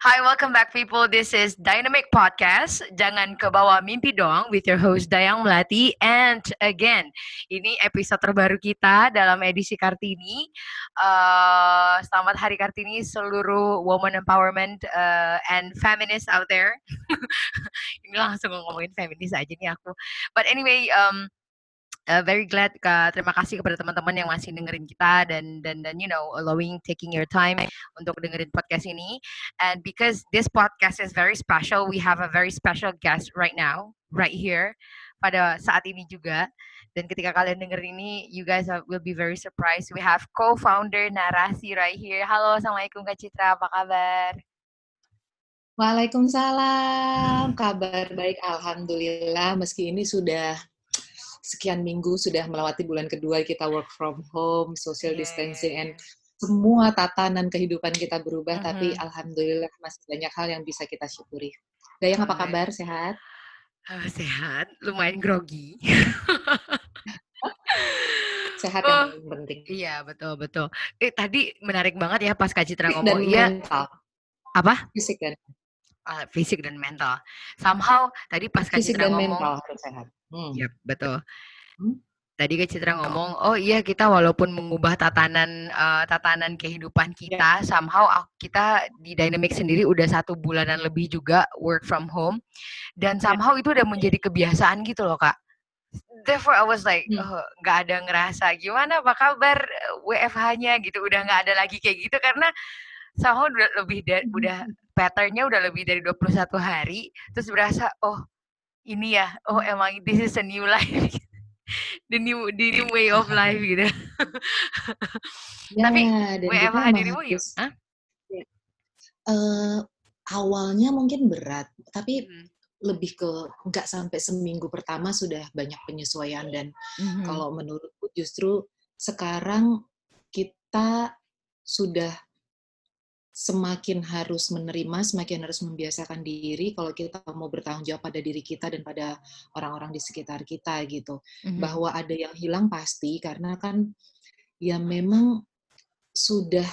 Hi, welcome back people. This is Dynamic Podcast. Jangan ke bawah mimpi dong with your host Dayang Melati. And again, ini episode terbaru kita dalam edisi Kartini. Uh, selamat Hari Kartini seluruh woman empowerment uh, and feminist out there. ini langsung ngomongin feminis aja nih aku. But anyway, um, uh, very glad terima kasih kepada teman-teman yang masih dengerin kita dan dan dan you know allowing taking your time untuk dengerin podcast ini. And because this podcast is very special we have a very special guest right now right here pada saat ini juga. Dan ketika kalian denger ini you guys will be very surprised. We have co-founder Narasi right here. Halo assalamualaikum Kak Citra. Apa kabar? Waalaikumsalam, kabar baik, alhamdulillah. Meski ini sudah sekian minggu sudah melewati bulan kedua kita work from home, social distancing, and semua tatanan kehidupan kita berubah, uh -huh. tapi alhamdulillah masih banyak hal yang bisa kita syukuri. Dayang apa kabar? Sehat? Uh, sehat, lumayan grogi. sehat oh, yang penting. Iya betul betul. Eh tadi menarik banget ya pas Kak Citra ngomong iya. Apa? Fisik dan uh, fisik dan mental. Somehow tadi pas Kak Citra ngomong mental harus sehat. Hmm. Yep, betul. Hmm? Tadi Kak Citra ngomong, oh iya kita walaupun mengubah tatanan uh, tatanan kehidupan kita, yeah. somehow kita di Dynamic sendiri udah satu bulanan lebih juga work from home, dan somehow itu udah menjadi kebiasaan gitu loh kak. Therefore I was like, hmm. oh, nggak oh, ada ngerasa gimana apa kabar WFH-nya gitu, udah nggak ada lagi kayak gitu karena somehow udah lebih dari, udah patternnya udah lebih dari 21 hari, terus berasa oh ini ya oh emang this is a new life the new the new way of life gitu ya, tapi WFH dirimu yuk huh? uh, awalnya mungkin berat tapi hmm. lebih ke nggak sampai seminggu pertama sudah banyak penyesuaian dan hmm. kalau menurutku justru sekarang kita sudah semakin harus menerima, semakin harus membiasakan diri kalau kita mau bertanggung jawab pada diri kita dan pada orang-orang di sekitar kita gitu. Mm-hmm. Bahwa ada yang hilang pasti karena kan ya memang sudah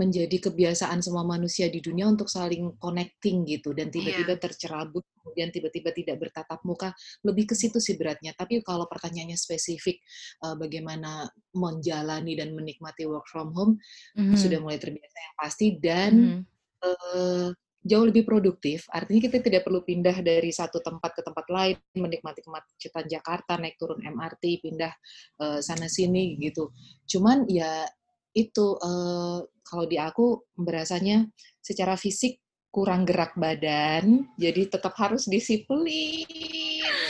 menjadi kebiasaan semua manusia di dunia untuk saling connecting gitu dan tiba-tiba yeah. tercerabut kemudian tiba-tiba tidak bertatap muka lebih ke situ sih beratnya tapi kalau pertanyaannya spesifik uh, bagaimana menjalani dan menikmati work from home mm-hmm. sudah mulai terbiasa yang pasti dan mm-hmm. uh, jauh lebih produktif artinya kita tidak perlu pindah dari satu tempat ke tempat lain menikmati kemacetan Jakarta naik turun MRT pindah uh, sana sini gitu cuman ya itu uh, kalau di aku berasanya secara fisik kurang gerak badan, jadi tetap harus disiplin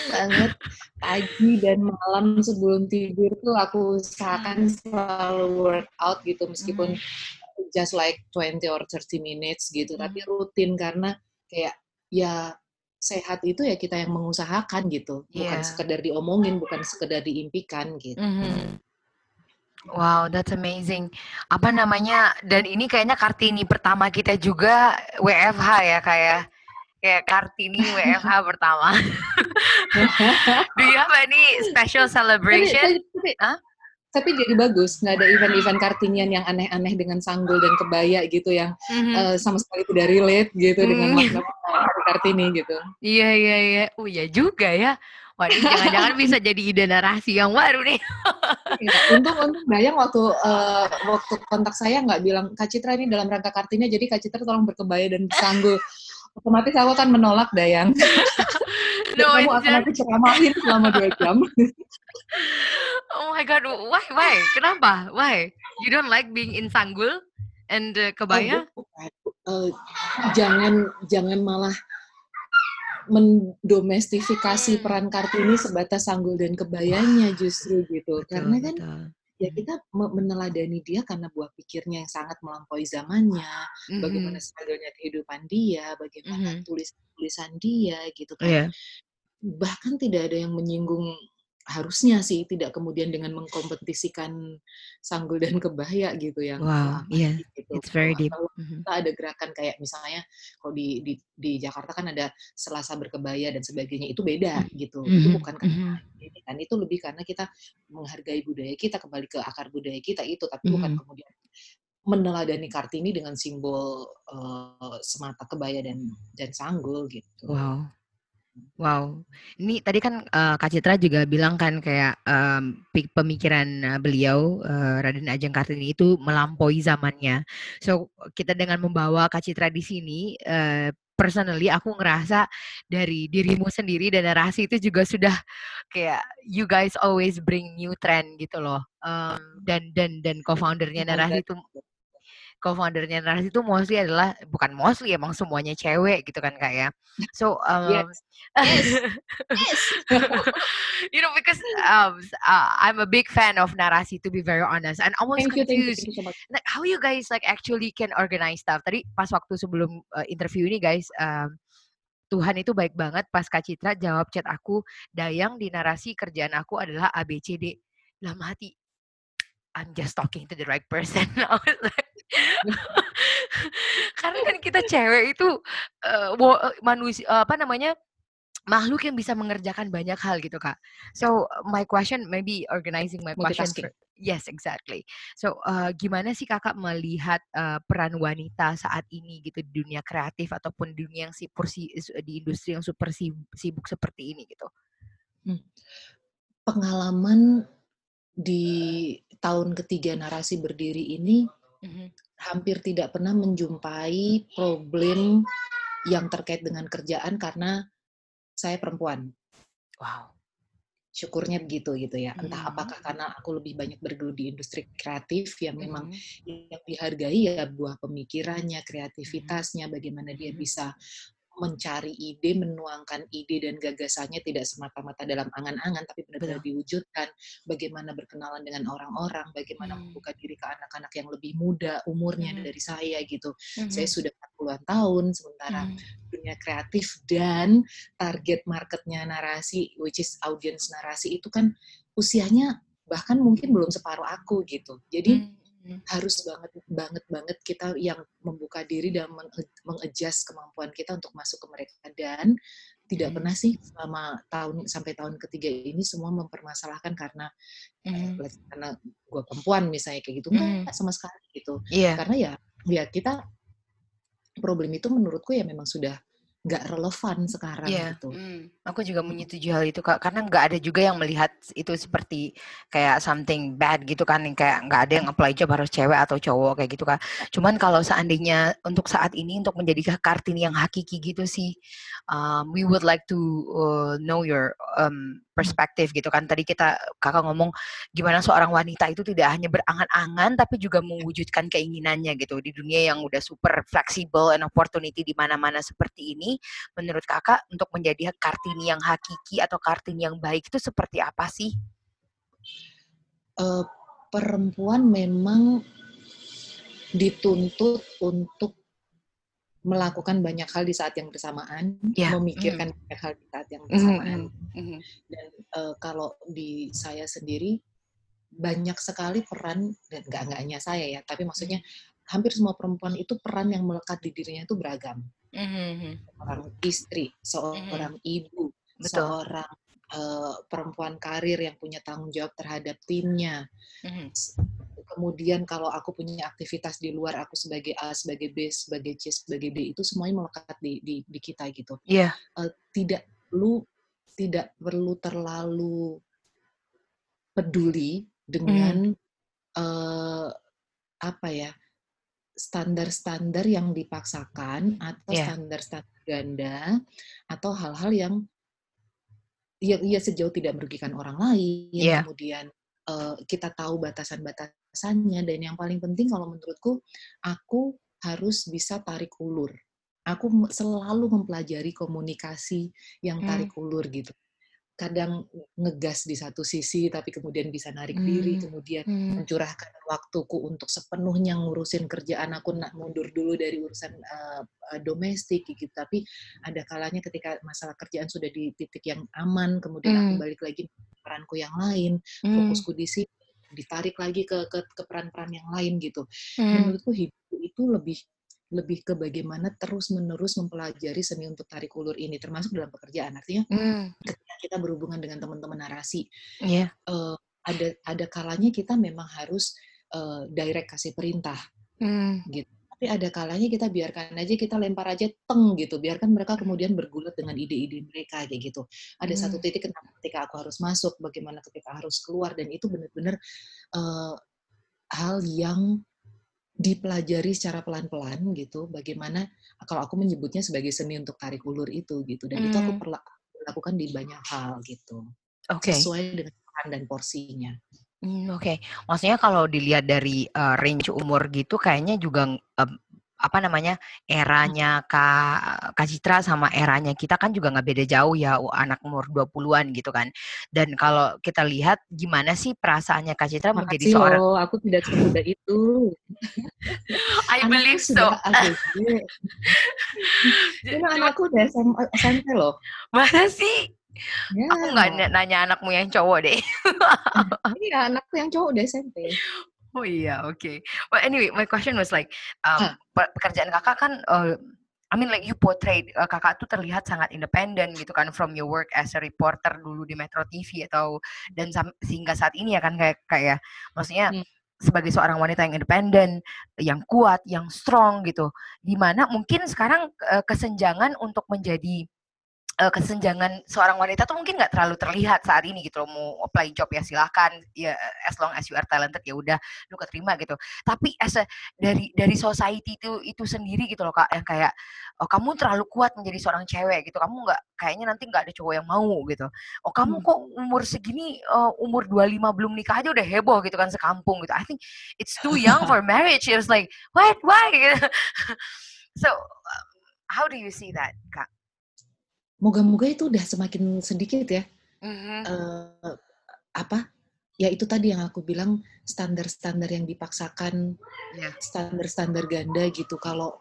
banget pagi dan malam sebelum tidur tuh aku usahakan selalu workout gitu meskipun hmm. just like 20 or 30 minutes gitu, hmm. tapi rutin karena kayak ya sehat itu ya kita yang mengusahakan gitu, bukan yeah. sekedar diomongin, bukan sekedar diimpikan gitu. Mm -hmm. Wow, that's amazing. Apa namanya? Dan ini kayaknya Kartini pertama kita juga WFH ya kayak ya? kayak Kartini WFH pertama. Do you have any special celebration? Tapi, tapi, huh? tapi jadi bagus, nggak ada event-event Kartinian yang aneh-aneh dengan sanggul dan kebaya gitu yang mm-hmm. uh, sama sekali tidak relate gitu mm. dengan makna Kartini gitu. Iya iya iya. Oh iya juga ya. Waduh, jangan-jangan bisa jadi ide narasi yang baru nih. ya, untung untung Dayang waktu uh, waktu kontak saya nggak bilang Kak Citra ini dalam rangka kartinya, jadi Kak Citra tolong berkebaya dan bersanggul. otomatis aku akan menolak Dayang. no, kamu akan aku ceramahin selama dua jam. oh my god, why, why? Kenapa? Why? You don't like being in Sanggul and uh, kebaya? Oh, uh, jangan, jangan malah mendomestifikasi hmm. peran Kartini sebatas sanggul dan kebayanya justru gitu. Betul, Karena kan betul. ya hmm. kita meneladani dia karena buah pikirnya yang sangat melampaui zamannya, mm-hmm. bagaimana struggle-nya kehidupan dia, bagaimana mm-hmm. tulis-tulisan dia gitu kan. Yeah. Bahkan tidak ada yang menyinggung harusnya sih tidak kemudian dengan mengkompetisikan sanggul dan kebaya gitu yang wow iya yeah. gitu. it's very deep Atau mm-hmm. kita ada gerakan kayak misalnya kalau di, di di Jakarta kan ada Selasa berkebaya dan sebagainya itu beda mm-hmm. gitu mm-hmm. itu bukan karena mm-hmm. ini kan itu lebih karena kita menghargai budaya kita kembali ke akar budaya kita itu tapi mm-hmm. bukan kemudian meneladani Kartini dengan simbol uh, semata kebaya dan dan sanggul gitu wow Wow, ini tadi kan uh, Kak Citra juga bilang kan kayak um, pemikiran uh, beliau uh, Raden Ajeng Kartini itu melampaui zamannya. So kita dengan membawa Kak Citra di sini, uh, personally aku ngerasa dari dirimu sendiri dan narasi itu juga sudah kayak you guys always bring new trend gitu loh. Um, dan dan dan co-foundernya narasi itu co-foundernya narasi itu mostly adalah bukan mostly emang semuanya cewek gitu kan kak ya. So um, yes. yes. yes. you know because um, uh, I'm a big fan of narasi to be very honest and always thank confused you, you, so like how you guys like actually can organize stuff. Tadi pas waktu sebelum uh, interview ini guys um, Tuhan itu baik banget pas Kak Citra jawab chat aku, Dayang di narasi kerjaan aku adalah ABCD. Dalam hati, I'm just talking to the right person. I was like, Karena kan kita cewek itu uh, manusia apa namanya makhluk yang bisa mengerjakan banyak hal gitu kak. So my question maybe organizing my question. For, yes exactly. So uh, gimana sih kakak melihat uh, peran wanita saat ini gitu di dunia kreatif ataupun dunia yang sibuk di industri yang super sibuk seperti ini gitu? Hmm. Pengalaman di tahun ketiga narasi berdiri ini mm-hmm. hampir tidak pernah menjumpai problem yang terkait dengan kerjaan karena saya perempuan. Wow. Syukurnya begitu gitu ya. Entah mm-hmm. apakah karena aku lebih banyak bergelut di industri kreatif yang memang mm-hmm. yang dihargai ya buah pemikirannya, kreativitasnya, bagaimana dia bisa mencari ide, menuangkan ide dan gagasannya tidak semata-mata dalam angan-angan, tapi benar-benar diwujudkan. Bagaimana berkenalan dengan orang-orang, bagaimana hmm. membuka diri ke anak-anak yang lebih muda umurnya hmm. dari saya gitu. Hmm. Saya sudah 40-an tahun, sementara hmm. dunia kreatif dan target marketnya narasi, which is audience narasi itu kan usianya bahkan mungkin belum separuh aku gitu. Jadi hmm Hmm. harus banget banget banget kita yang membuka diri dan mengadjust kemampuan kita untuk masuk ke mereka dan tidak hmm. pernah sih selama tahun sampai tahun ketiga ini semua mempermasalahkan karena hmm. eh, karena gue perempuan misalnya kayak gitu hmm. nggak sama sekali gitu yeah. karena ya ya kita problem itu menurutku ya memang sudah nggak relevan sekarang yeah. gitu. Mm. Aku juga menyetujui hal itu kak, karena nggak ada juga yang melihat itu seperti kayak something bad gitu kan, kayak nggak ada yang apply job harus cewek atau cowok kayak gitu kak. Cuman kalau seandainya untuk saat ini untuk menjadi kartini yang hakiki gitu sih, um, we would like to uh, know your um, perspektif gitu kan. Tadi kita kakak ngomong gimana seorang wanita itu tidak hanya berangan-angan tapi juga mewujudkan keinginannya gitu di dunia yang udah super fleksibel and opportunity di mana-mana seperti ini menurut kakak untuk menjadi kartini yang hakiki atau kartini yang baik itu seperti apa sih? Uh, perempuan memang dituntut untuk melakukan banyak hal di saat yang bersamaan, yeah. memikirkan mm. banyak hal di saat yang bersamaan. Mm -hmm. Dan uh, kalau di saya sendiri banyak sekali peran dan nggak nggak hanya saya ya, tapi maksudnya hampir semua perempuan itu peran yang melekat di dirinya itu beragam. Mm-hmm. Seorang istri, seorang mm-hmm. ibu, Betul. seorang uh, perempuan karir yang punya tanggung jawab terhadap timnya. Mm-hmm. Kemudian kalau aku punya aktivitas di luar aku sebagai A, sebagai B, sebagai C, sebagai D itu semuanya melekat di di, di kita gitu. Iya. Yeah. Uh, tidak perlu tidak perlu terlalu peduli dengan mm. uh, apa ya standar-standar yang dipaksakan atau Iya. standar-standar ganda atau hal-hal yang ya, ya sejauh tidak merugikan orang lain, Iya. kemudian uh, kita tahu batasan-batasannya dan yang paling penting kalau menurutku aku harus bisa tarik ulur. Aku selalu mempelajari komunikasi yang Hmm. tarik ulur gitu. Kadang ngegas di satu sisi tapi kemudian bisa narik diri, Hmm. kemudian Hmm. mencurahkan waktuku untuk sepenuhnya ngurusin kerjaan aku nak mundur dulu dari urusan uh, domestik gitu tapi ada kalanya ketika masalah kerjaan sudah di titik yang aman kemudian aku Hmm. balik lagi ke peranku yang lain Hmm. fokusku di sini ditarik lagi ke ke, ke peran-peran yang lain gitu Hmm. menurutku hidup itu lebih lebih ke bagaimana terus menerus mempelajari seni untuk tarik ulur ini termasuk dalam pekerjaan artinya Hmm. ketika kita berhubungan dengan teman-teman narasi Iya. eh, ada ada kalanya kita memang harus eh, direct kasih perintah Hmm. gitu. Tapi ada kalanya kita biarkan aja, kita lempar aja teng gitu, biarkan mereka kemudian bergulat dengan ide-ide mereka kayak gitu. Ada satu Hmm. titik ketika aku harus masuk, bagaimana ketika harus keluar dan itu benar-benar eh, hal yang dipelajari secara pelan-pelan gitu. Bagaimana kalau aku menyebutnya sebagai seni untuk tarik ulur itu gitu dan itu aku Hmm. perla- lakukan di banyak hal gitu. Oke. Sesuai dengan peran dan porsinya. Hmm, oke. Maksudnya kalau dilihat dari uh, range umur gitu kayaknya juga um, apa namanya eranya Kak Kak Citra sama eranya kita kan juga nggak beda jauh ya anak umur 20-an gitu kan. Dan kalau kita lihat gimana sih perasaannya Kak Citra menjadi Makasih seorang loh, aku tidak semudah itu. I Anakku believe so. Ini anakku udah SM, SMP loh. Masa sih? Ya. Aku nggak nanya anakmu yang cowok deh. Iya, anakku yang cowok udah SMP. Oh iya, oke. Well, anyway, my question was like, um, pe- pekerjaan kakak kan, uh, I mean like you portrayed uh, kakak tuh terlihat sangat independen gitu kan from your work as a reporter dulu di Metro TV atau dan sehingga saat ini ya kan kayak kayak maksudnya Hmm. sebagai seorang wanita yang independen, yang kuat, yang strong gitu. Di mana mungkin sekarang uh, kesenjangan untuk menjadi uh, kesenjangan seorang wanita tuh mungkin nggak terlalu terlihat saat ini gitu loh. Mau apply job ya silahkan ya as long as you are talented ya udah lu keterima gitu. Tapi as a, dari dari society itu itu sendiri gitu loh kak yang kayak oh, kamu terlalu kuat menjadi seorang cewek gitu kamu nggak kayaknya nanti nggak ada cowok yang mau gitu. Oh kamu Hmm. kok umur segini uh, umur 25 belum nikah aja udah heboh gitu kan sekampung gitu. I think it's too young for marriage. It was like what? Why? So um, how do you see that kak Moga-moga itu udah semakin sedikit ya. Mhm. Eh, apa? Ya itu tadi yang aku bilang standar-standar yang dipaksakan, Ya. standar-standar ganda gitu. Kalau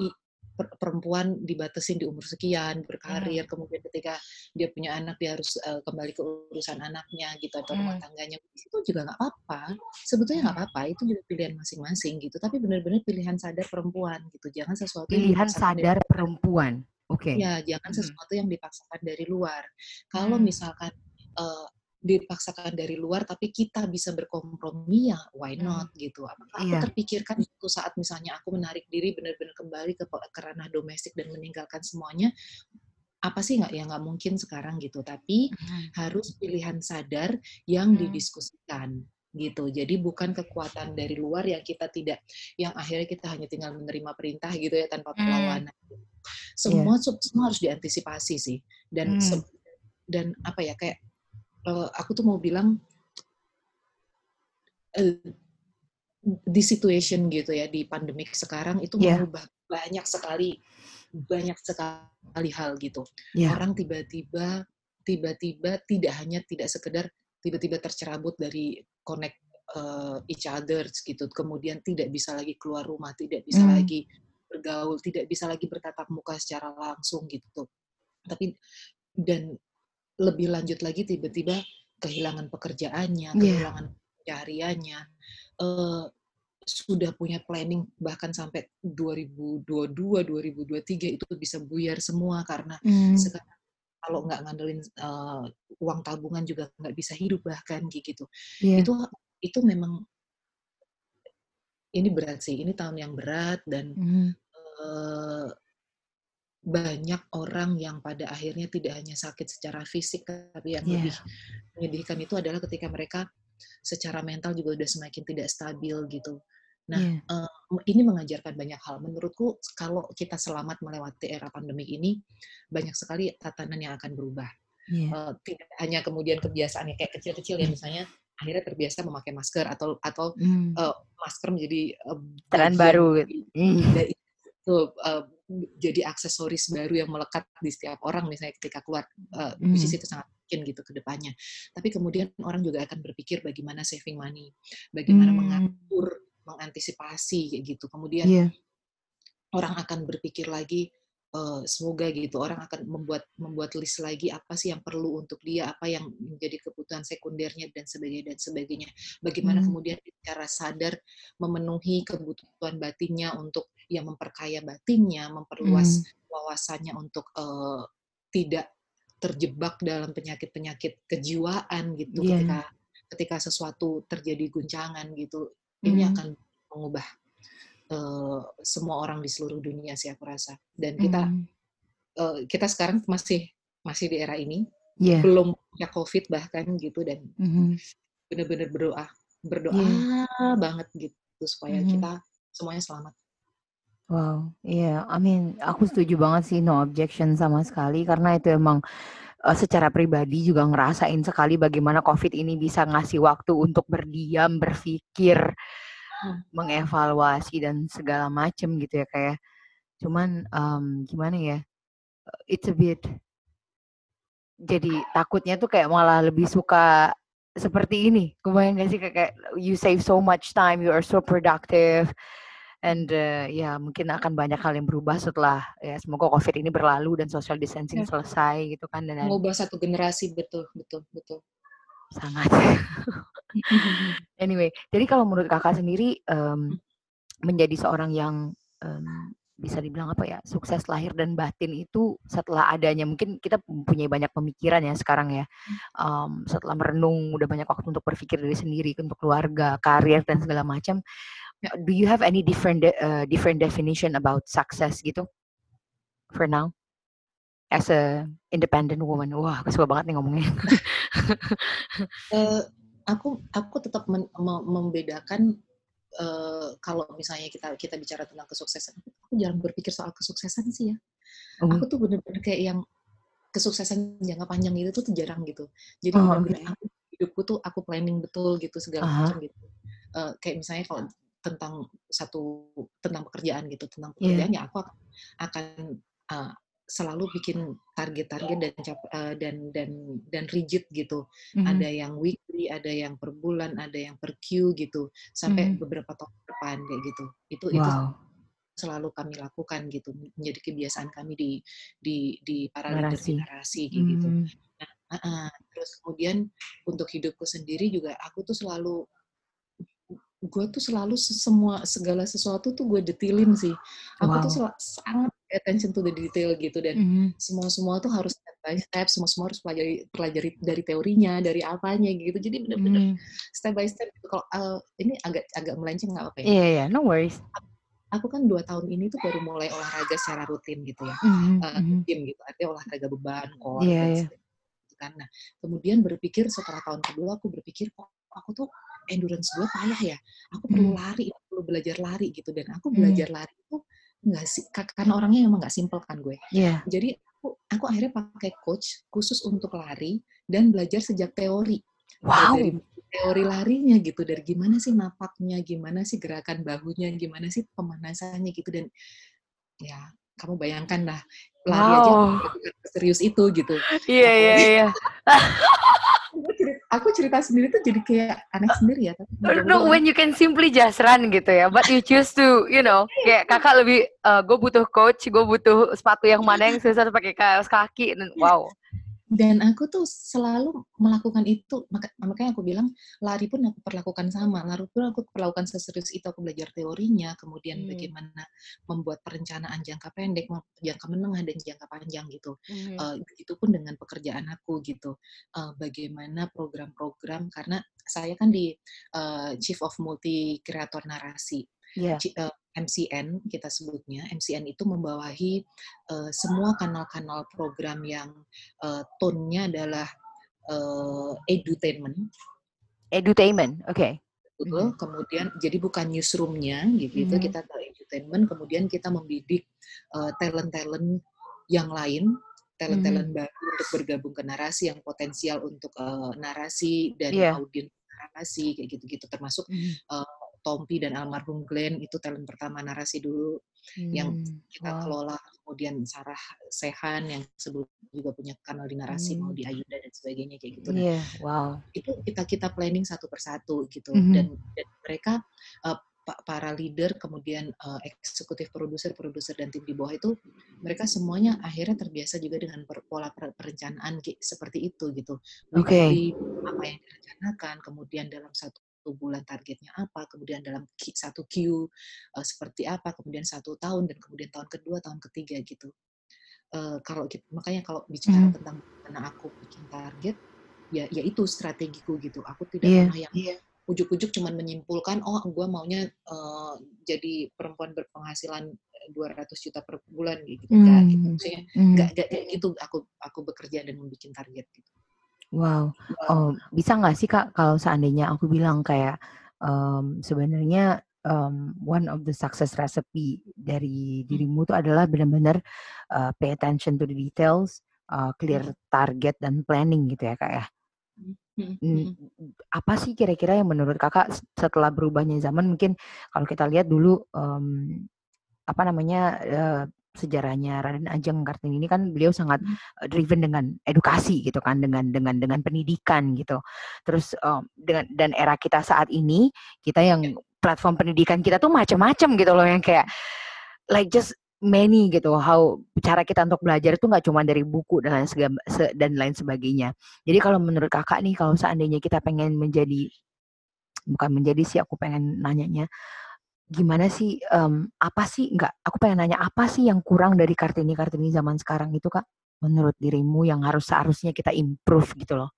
i- per- perempuan dibatasin di umur sekian berkarir kemudian ketika dia punya anak dia harus eh, kembali ke urusan anaknya gitu atau rumah Hmm. tangganya itu juga nggak apa-apa sebetulnya nggak apa-apa itu juga pilihan masing-masing gitu tapi benar-benar pilihan sadar perempuan gitu jangan sesuatu pilihan sadar perempuan oke ya jangan Mhm. sesuatu yang dipaksakan dari luar kalau Hmm. misalkan eh, dipaksakan dari luar tapi kita bisa berkompromi ya why Hmm. not gitu apakah aku Iya. terpikirkan suatu saat misalnya aku menarik diri benar-benar kembali ke, ke ranah domestik dan meninggalkan semuanya apa sih nggak ya nggak mungkin sekarang gitu tapi Mhm. harus pilihan sadar yang Hmm. didiskusikan gitu jadi bukan kekuatan dari luar yang kita tidak yang akhirnya kita hanya tinggal menerima perintah gitu ya tanpa Hmm. perlawanan semua semua harus diantisipasi sih dan Hmm. dan apa ya kayak eh, aku tuh mau bilang di situation gitu ya di pandemik sekarang itu Iya. mengubah banyak sekali banyak sekali hal gitu Iya. orang tiba-tiba tiba-tiba tidak hanya tidak sekedar tiba-tiba tercerabut dari connect uh, each other gitu kemudian tidak bisa lagi keluar rumah tidak bisa Hmm. lagi bergaul tidak bisa lagi bertatap muka secara langsung gitu tapi dan lebih lanjut lagi tiba-tiba kehilangan pekerjaannya Iya. kehilangan pencahariannya eh, sudah punya planning bahkan sampai 2022 2023 itu bisa buyar semua karena Hmm. sekarang kalau nggak ngandelin eh, uang tabungan juga nggak bisa hidup bahkan gitu Iya. itu itu memang ini berat sih ini tahun yang berat dan Mhm. eh, banyak orang yang pada akhirnya tidak hanya sakit secara fisik tapi yang Iya. lebih menyedihkan itu adalah ketika mereka secara mental juga udah semakin tidak stabil gitu Nah, yeah. uh, ini mengajarkan banyak hal. Menurutku kalau kita selamat melewati era pandemi ini, banyak sekali tatanan yang akan berubah. Yeah. Uh, tidak hanya kemudian kebiasaan yang kayak kecil-kecil ya misalnya akhirnya terbiasa memakai masker atau atau mm. uh, masker menjadi uh, tren baru mm. dari, itu uh, jadi aksesoris baru yang melekat di setiap orang misalnya ketika keluar uh, mm. itu sangat mungkin gitu ke depannya. Tapi kemudian orang juga akan berpikir bagaimana saving money, bagaimana mm. mengatur mengantisipasi kayak gitu. Kemudian yeah. orang akan berpikir lagi uh, semoga gitu orang akan membuat membuat list lagi apa sih yang perlu untuk dia, apa yang menjadi kebutuhan sekundernya dan sebagainya dan sebagainya. Bagaimana hmm. kemudian secara sadar memenuhi kebutuhan batinnya untuk yang memperkaya batinnya, memperluas hmm. wawasannya untuk uh, tidak terjebak dalam penyakit-penyakit kejiwaan gitu yeah. ketika ketika sesuatu terjadi guncangan gitu mm. ini akan mengubah uh, semua orang di seluruh dunia sih aku rasa dan kita mm. uh, kita sekarang masih masih di era ini yeah. belum punya covid bahkan gitu dan mm-hmm. benar-benar berdoa berdoa yeah. banget gitu supaya mm-hmm. kita semuanya selamat Wow, iya, yeah. I mean, aku setuju banget sih no objection sama sekali karena itu emang uh, secara pribadi juga ngerasain sekali bagaimana COVID ini bisa ngasih waktu untuk berdiam, berpikir, hmm. mengevaluasi dan segala macem gitu ya kayak. Ya. Cuman um, gimana ya? It's a bit jadi takutnya tuh kayak malah lebih suka seperti ini. Kebayang gak sih kayak you save so much time, you are so productive and uh, ya mungkin akan banyak hal yang berubah setelah ya semoga covid ini berlalu dan social distancing ya. selesai gitu kan dan mengubah satu generasi betul betul betul. Sangat. Anyway jadi kalau menurut kakak sendiri um, menjadi seorang yang um, bisa dibilang apa ya sukses lahir dan batin itu setelah adanya mungkin kita mempunyai banyak pemikiran ya sekarang ya um, setelah merenung udah banyak waktu untuk berpikir dari sendiri untuk keluarga karir dan segala macam do you have any different uh, different definition about success gitu? For now? As a independent woman. Wah aku suka banget nih ngomongnya. Uh, aku aku tetap men, membedakan uh, kalau misalnya kita kita bicara tentang kesuksesan. Aku jarang berpikir soal kesuksesan sih ya. Uh. aku tuh bener-bener kayak yang kesuksesan jangka panjang itu tuh jarang gitu. Jadi oh, okay. aku, hidupku tuh aku planning betul gitu segala uh -huh. macam gitu. Uh, kayak misalnya kalau tentang satu tentang pekerjaan gitu tentang iya. pekerjaan yeah. aku akan, akan uh, selalu bikin target-target dan uh, dan dan dan rigid gitu. Mm-hmm. Ada yang weekly, ada yang per bulan, ada yang per Q gitu sampai mm-hmm. beberapa tahun depan kayak gitu. Itu wow. itu selalu kami lakukan gitu menjadi kebiasaan kami di di di para leader generasi gitu. Mm-hmm. Nah, uh, uh, terus kemudian untuk hidupku sendiri juga aku tuh selalu gue tuh selalu semua segala sesuatu tuh gue detailin sih. Aku wow. tuh sangat attention to the detail gitu dan mm-hmm. semua semua tuh harus step by step, semua semua harus pelajari pelajari dari teorinya, dari apanya gitu. Jadi benar-benar mm. step by step. Gitu. Kalau uh, ini agak agak melenceng nggak apa ya? Iya yeah, yeah, no worries. Aku kan dua tahun ini tuh baru mulai olahraga secara rutin gitu ya, mm-hmm. uh, rutin gitu. Artinya olahraga beban, core, yeah, yeah. Gitu kan. Nah, kemudian berpikir setelah tahun kedua aku berpikir kok aku tuh endurance gue payah ya. Aku perlu hmm. lari, aku perlu belajar lari gitu. Dan aku hmm. belajar hmm. lari itu nggak sih karena orangnya emang nggak simpel kan gue. Yeah. Jadi aku aku akhirnya pakai coach khusus untuk lari dan belajar sejak teori. Wow. Dari teori larinya gitu dari gimana sih napaknya, gimana sih gerakan bahunya, gimana sih pemanasannya gitu dan ya kamu bayangkan lah lari wow. aja serius itu gitu. Iya iya iya. aku cerita sendiri tuh jadi kayak aneh sendiri ya. Tapi no, when you can simply just run gitu ya, but you choose to, you know, kayak kakak lebih, uh, gue butuh coach, gue butuh sepatu yang mana yang susah pakai kaos kaki, wow dan aku tuh selalu melakukan itu maka, makanya aku bilang lari pun aku perlakukan sama lari pun aku perlakukan seserius itu aku belajar teorinya kemudian hmm. bagaimana membuat perencanaan jangka pendek jangka menengah dan jangka panjang gitu hmm. uh, itu pun dengan pekerjaan aku gitu uh, bagaimana program-program karena saya kan di uh, chief of multi kreator narasi yeah. uh, MCN kita sebutnya, MCN itu membawahi uh, semua kanal-kanal program yang uh, tone-nya adalah uh, edutainment. Edutainment, oke. Okay. Betul. Hmm. Kemudian jadi bukan newsroomnya gitu, hmm. kita ke entertainment. Kemudian kita membidik uh, talent-talent yang lain, talent-talent hmm. baru untuk bergabung ke narasi yang potensial untuk uh, narasi dan yeah. audiens narasi kayak gitu-gitu. Termasuk hmm. uh, Tompi dan almarhum Glenn itu talent pertama narasi dulu hmm. yang kita wow. kelola kemudian Sarah Sehan yang sebelum juga punya kanal di narasi hmm. mau di Ayunda dan sebagainya kayak gitu yeah. wow itu kita kita planning satu persatu gitu hmm. dan, dan mereka uh, para leader kemudian uh, eksekutif produser produser dan tim di bawah itu mereka semuanya akhirnya terbiasa juga dengan per, pola per, perencanaan seperti itu gitu okay. apa yang direncanakan kemudian dalam satu satu bulan targetnya apa, kemudian dalam satu Q uh, seperti apa, kemudian satu tahun dan kemudian tahun kedua, tahun ketiga gitu. Uh, kalau kita, makanya kalau bicara hmm. tentang karena aku bikin target, ya ya itu strategiku gitu. Aku tidak yeah. pernah yang yeah. ujuk-ujuk cuman menyimpulkan, oh gue maunya uh, jadi perempuan berpenghasilan 200 juta per bulan gitu. Mm. Gak, gitu. Maksudnya mm. gak, gak kayak gitu aku aku bekerja dan membuat target gitu. Wow. Oh, bisa nggak sih Kak kalau seandainya aku bilang kayak um, sebenarnya um, one of the success recipe dari hmm. dirimu itu adalah benar-benar uh, pay attention to the details, uh, clear hmm. target dan planning gitu ya Kak ya. Hmm, apa sih kira-kira yang menurut kakak setelah berubahnya zaman mungkin kalau kita lihat dulu um, apa namanya uh, sejarahnya Raden Ajeng Kartini ini kan beliau sangat uh, driven dengan edukasi gitu kan dengan dengan dengan pendidikan gitu. Terus um, dengan dan era kita saat ini kita yang ya. platform pendidikan kita tuh macam-macam gitu loh yang kayak like just many gitu how cara kita untuk belajar itu nggak cuma dari buku dan lain se, dan lain sebagainya. Jadi kalau menurut kakak nih kalau seandainya kita pengen menjadi bukan menjadi sih aku pengen nanyanya gimana sih um, apa sih enggak aku pengen nanya apa sih yang kurang dari kartini kartini zaman sekarang itu kak menurut dirimu yang harus seharusnya kita improve gitu loh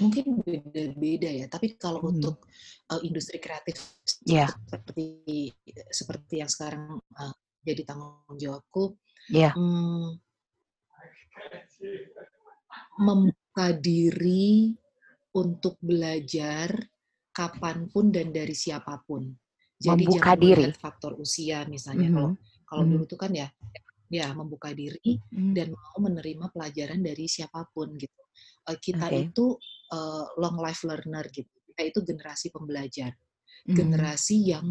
mungkin beda-beda ya tapi kalau hmm. untuk uh, industri kreatif yeah. seperti seperti yang sekarang uh, jadi tanggung jawabku yeah. hmm, membuka diri untuk belajar kapan pun dan dari siapa pun. Jadi membuka jangan diri. faktor usia misalnya. Kalau mm -hmm. kalau mm -hmm. dulu itu kan ya ya membuka diri mm -hmm. dan mau menerima pelajaran dari siapa pun gitu. Uh, kita okay. itu uh, long life learner gitu. Kita itu generasi pembelajar. Mm -hmm. Generasi yang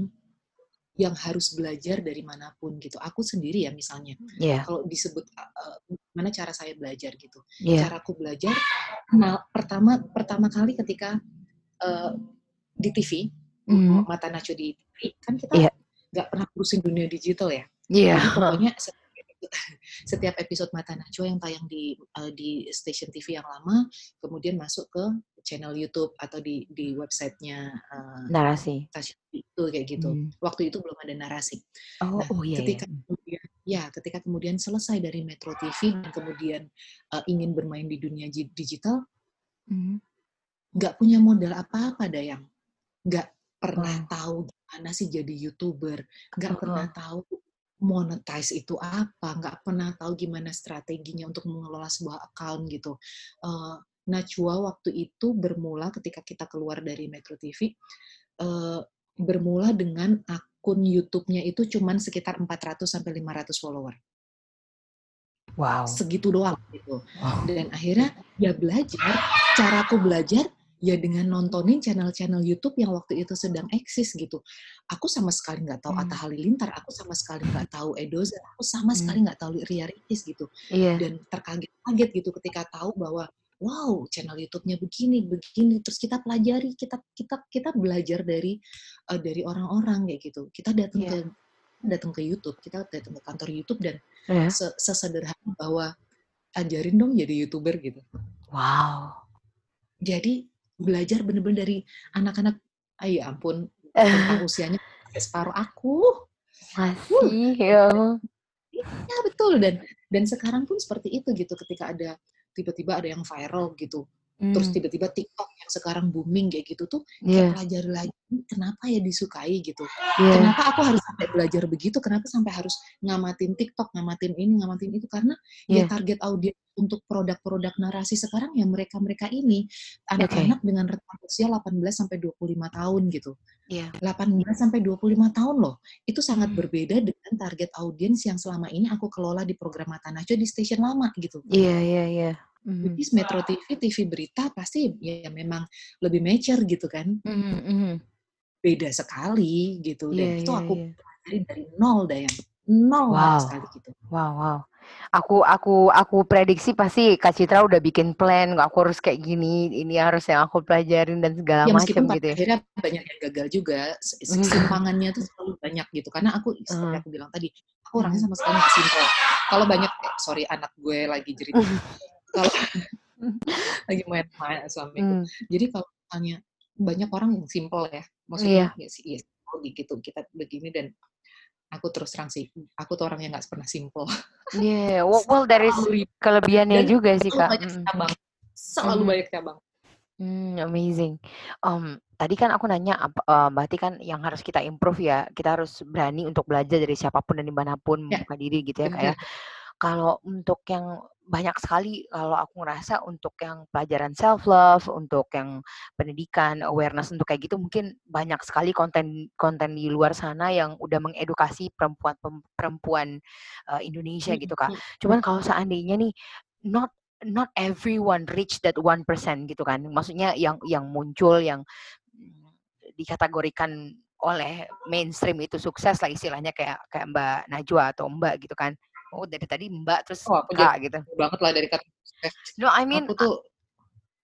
yang harus belajar dari mana pun gitu. Aku sendiri ya misalnya, yeah. kalau disebut uh, mana cara saya belajar gitu, yeah. caraku belajar, nah, pertama pertama kali ketika uh, di TV, mm. mata nacho di TV, kan kita iya. nggak yeah. pernah ngurusin dunia digital ya. Iya. Yeah. pokoknya setiap episode Mata Nacho yang tayang di uh, di stasiun TV yang lama, kemudian masuk ke channel YouTube atau di di websitenya uh, narasi stasiun itu kayak gitu. Hmm. Waktu itu belum ada narasi. Oh, nah, oh iya. Ketika iya. kemudian ya ketika kemudian selesai dari Metro TV dan kemudian uh, ingin bermain di dunia digital, hmm. nggak hmm. punya modal apa-apa Dayang nggak pernah tahu gimana sih jadi youtuber, nggak pernah tahu monetize itu apa, nggak pernah tahu gimana strateginya untuk mengelola sebuah account gitu. Uh, Najwa waktu itu bermula ketika kita keluar dari Metro TV, uh, bermula dengan akun YouTube-nya itu cuman sekitar 400 sampai 500 follower. Wow. Segitu doang gitu. Wow. Dan akhirnya ya belajar, caraku belajar ya dengan nontonin channel-channel YouTube yang waktu itu sedang eksis gitu. Aku sama sekali nggak tahu hmm. Atta Halilintar, aku sama sekali nggak tahu Edoza, aku sama hmm. sekali nggak tahu Ria Ricis gitu. Yeah. Dan terkaget-kaget gitu ketika tahu bahwa wow channel YouTube-nya begini begini terus kita pelajari kita kita kita belajar dari uh, dari orang-orang kayak gitu kita datang yeah. ke datang ke YouTube kita datang ke kantor YouTube dan yeah. sesederhana bahwa ajarin dong jadi youtuber gitu wow jadi belajar bener-bener dari anak-anak ayo ya ampun tentang usianya separuh aku. Masih ya ya betul. Dan dan sekarang pun seperti itu gitu ketika ada tiba-tiba ada yang viral gitu terus Hmm. tiba-tiba TikTok yang sekarang booming kayak gitu tuh Iya. kayak pelajari lagi kenapa ya disukai gitu. Iya. Kenapa aku harus sampai belajar begitu? Kenapa sampai harus ngamatin TikTok, ngamatin ini, ngamatin itu? Karena ya Iya. target audiens untuk produk-produk narasi sekarang ya mereka-mereka ini Oke. anak-anak dengan rentang usia 18 sampai 25 tahun gitu. Iya. 18 sampai 25 tahun loh. Itu sangat Hmm. berbeda dengan target audiens yang selama ini aku kelola di program Mata Najwa di stasiun lama gitu. Iya iya iya. Mhm. Jadi Metro TV, TV berita pasti ya memang lebih mature gitu kan. Mhm mhm. Beda sekali gitu Iya dan itu iya aku iya. pelajari dari nol Dayang. Nol sama Wow. sekali gitu. Wow wow. Aku aku aku prediksi pasti Kak Citra udah bikin plan, aku harus kayak gini, ini harus yang aku pelajarin dan segala Ya macam gitu ya. akhirnya banyak yang gagal juga, se- Mhm. simpangannya tuh selalu banyak gitu. Karena aku seperti aku bilang tadi, aku orangnya Mhm. sama sekali nggak simple. Kalau banyak, eh, sorry anak gue lagi jerit. Kalau lagi main sama suamiku. Mmm. Jadi kalau misalnya banyak orang yang simple ya, Iya. maksudnya ya sih ya simple gitu kita begini dan aku terus terang sih, aku tuh orang yang nggak pernah simple. Yeah, well, well Selalu ribet kelebihannya dan juga sih Kak. banyak Mhm. cabang, selalu Mhm. banyak cabang. Hmm, amazing. Mmm, tadi kan aku nanya ap eee, berarti kan yang harus kita improve ya, kita harus berani untuk belajar dari siapa pun dan di mana pun, Ya, membuka diri gitu ya Kak ya. Kalau untuk yang banyak sekali kalau aku ngerasa untuk yang pelajaran self love, untuk yang pendidikan, awareness untuk kayak gitu mungkin banyak sekali konten konten di luar sana yang udah mengedukasi perempuan pem perempuan, eee, Indonesia Mhm gitu Kak. mhm. Cuman kalau seandainya nih not not everyone reach that 1% gitu kan. Maksudnya yang yang muncul yang, mmm, dikategorikan oleh mainstream itu sukses lah istilahnya kayak kayak Mbak Najwa atau Mbak gitu kan. Oh dari tadi Mbak terus Oh aku Kak gitu. banget lah dari kata. No I mean Aku tuh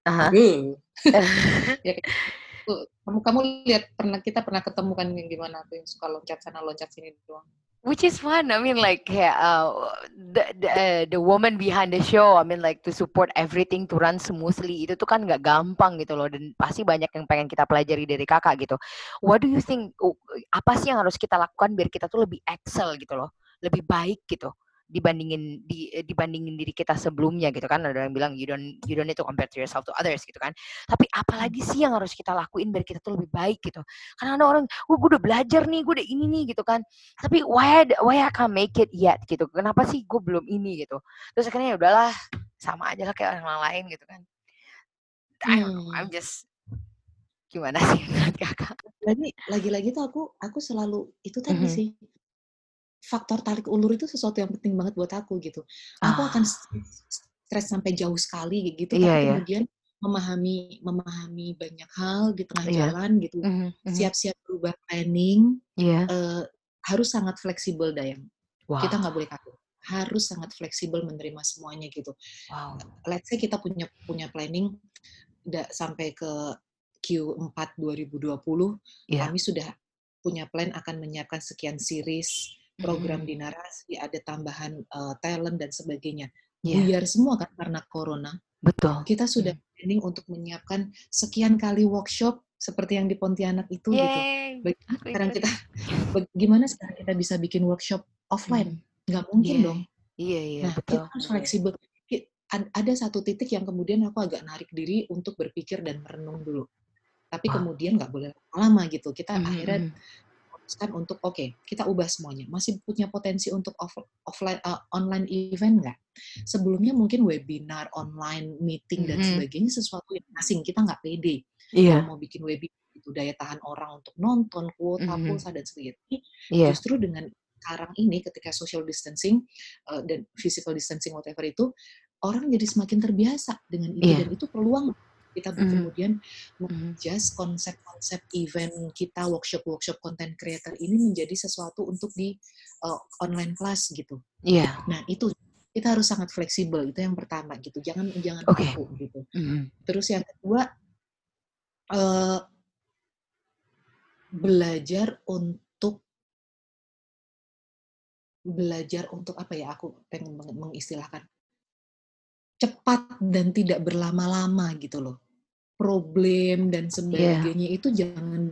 hah. beuh. Ya gitu. Kamu kamu lihat pernah kita pernah ketemu kan yang gimana tuh yang suka loncat sana loncat sini doang. Which is fun. I mean like eee, the the, eee, the woman behind the show, I mean like to support everything to run smoothly itu tuh kan nggak gampang gitu loh dan pasti banyak yang pengen kita pelajari dari Kakak gitu. What do you think apa sih yang harus kita lakukan biar kita tuh lebih excel gitu loh, lebih baik gitu dibandingin di eee, dibandingin diri kita sebelumnya gitu kan. Ada yang bilang you don't you don't need to compare to yourself to others gitu kan. Tapi apalagi sih yang harus kita lakuin biar kita tuh lebih baik gitu. Karena ada orang, "Wah gue udah belajar nih, gue udah ini nih," gitu kan. Tapi why why I can't make it yet gitu. Kenapa sih gue belum ini gitu. Terus akhirnya ya udahlah sama aja lah kayak orang lain gitu kan. I don't know, I'm Hmm. just gimana sih Kakak? Jadi lagi-lagi tuh aku aku selalu itu tadi Mhm. sih, faktor tarik ulur itu sesuatu yang penting banget buat aku gitu. Aku akan Ah. stres stres sampai jauh sekali gitu, Iya tapi iya. kemudian memahami memahami banyak hal di tengah Iya. jalan gitu, Mhm mhm. siap-siap berubah planning, Iya. eee, harus sangat fleksibel Dayang. Kita nggak Wow. boleh kaku, harus sangat fleksibel menerima semuanya gitu. Wow. Let's say kita punya punya planning da sampai ke Q4 2020, Iya. kami sudah punya plan akan menyiapkan sekian series, program di narasi, ada tambahan, eee, talent dan sebagainya. Iya. Buyar semua kan karena corona. Betul. Kita sudah Mhm. planning untuk menyiapkan sekian kali workshop seperti yang di Pontianak itu gitu. Yeay, Bagaimana sekarang kita bagaimana sekarang kita bisa bikin workshop offline? Mhm. Nggak mungkin Iya. dong. Iya iya, Nah, betul. kita harus fleksibel. Ada satu titik yang kemudian aku agak narik diri untuk berpikir dan merenung dulu. Tapi Wow. kemudian nggak boleh lama gitu. Kita Mhm akhirnya. Memutuskan untuk, oke, kita ubah semuanya. Masih punya potensi untuk off offline eee, online event nggak? Sebelumnya mungkin webinar, online meeting, dan Mhm. sebagainya sesuatu yang asing, kita nggak pede. Kalau mau bikin webinar itu daya tahan orang untuk nonton, kuota, Mhm. pulsa, dan sebagainya. Iya. justru dengan sekarang ini ketika social distancing, eee, dan physical distancing whatever itu, orang jadi semakin terbiasa dengan itu Iya. dan itu peluang kita Mhm. kemudian meng-adjust konsep-konsep event kita, workshop-workshop content creator ini menjadi sesuatu untuk di, eee, online class gitu. Iya. Nah itu, kita harus sangat fleksibel, itu yang pertama gitu, jangan jangan Oke. kaku gitu. Mhm. Terus yang kedua, eee belajar untuk belajar untuk apa ya, aku pengen mengistilahkan cepat dan tidak berlama-lama gitu loh. Problem dan Iya. sebagainya itu jangan jangan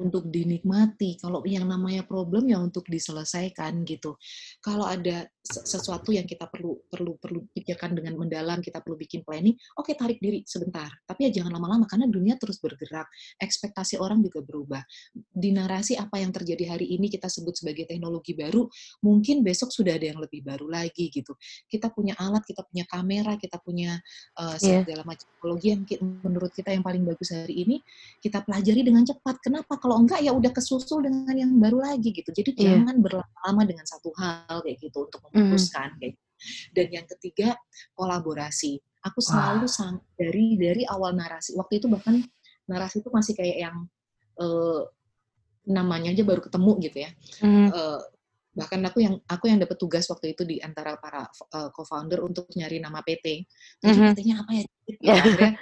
untuk dinikmati. Kalau yang namanya problem ya untuk diselesaikan gitu. Kalau ada sesuatu yang kita perlu perlu perlu pikirkan dengan mendalam, kita perlu bikin planning, oke okay, tarik diri sebentar. Tapi ya jangan lama-lama karena dunia terus bergerak. Ekspektasi orang juga berubah. Di narasi apa yang terjadi hari ini kita sebut sebagai teknologi baru, mungkin besok sudah ada yang lebih baru lagi gitu. Kita punya alat, kita punya kamera, kita punya uh, segala yeah. macam teknologi yang menurut kita yang paling bagus hari ini, kita pelajari dengan cepat. Kenapa? kalau enggak ya udah kesusul dengan yang baru lagi gitu jadi yeah. jangan berlama-lama dengan satu hal kayak gitu untuk memutuskan mm. kayak gitu. dan yang ketiga kolaborasi aku selalu wow. sang dari dari awal narasi waktu itu bahkan narasi itu masih kayak yang uh, namanya aja baru ketemu gitu ya mm. uh, bahkan aku yang aku yang dapat tugas waktu itu di antara para uh, co-founder untuk nyari nama PT. Jadi mm-hmm. PT-nya apa ya? Yeah.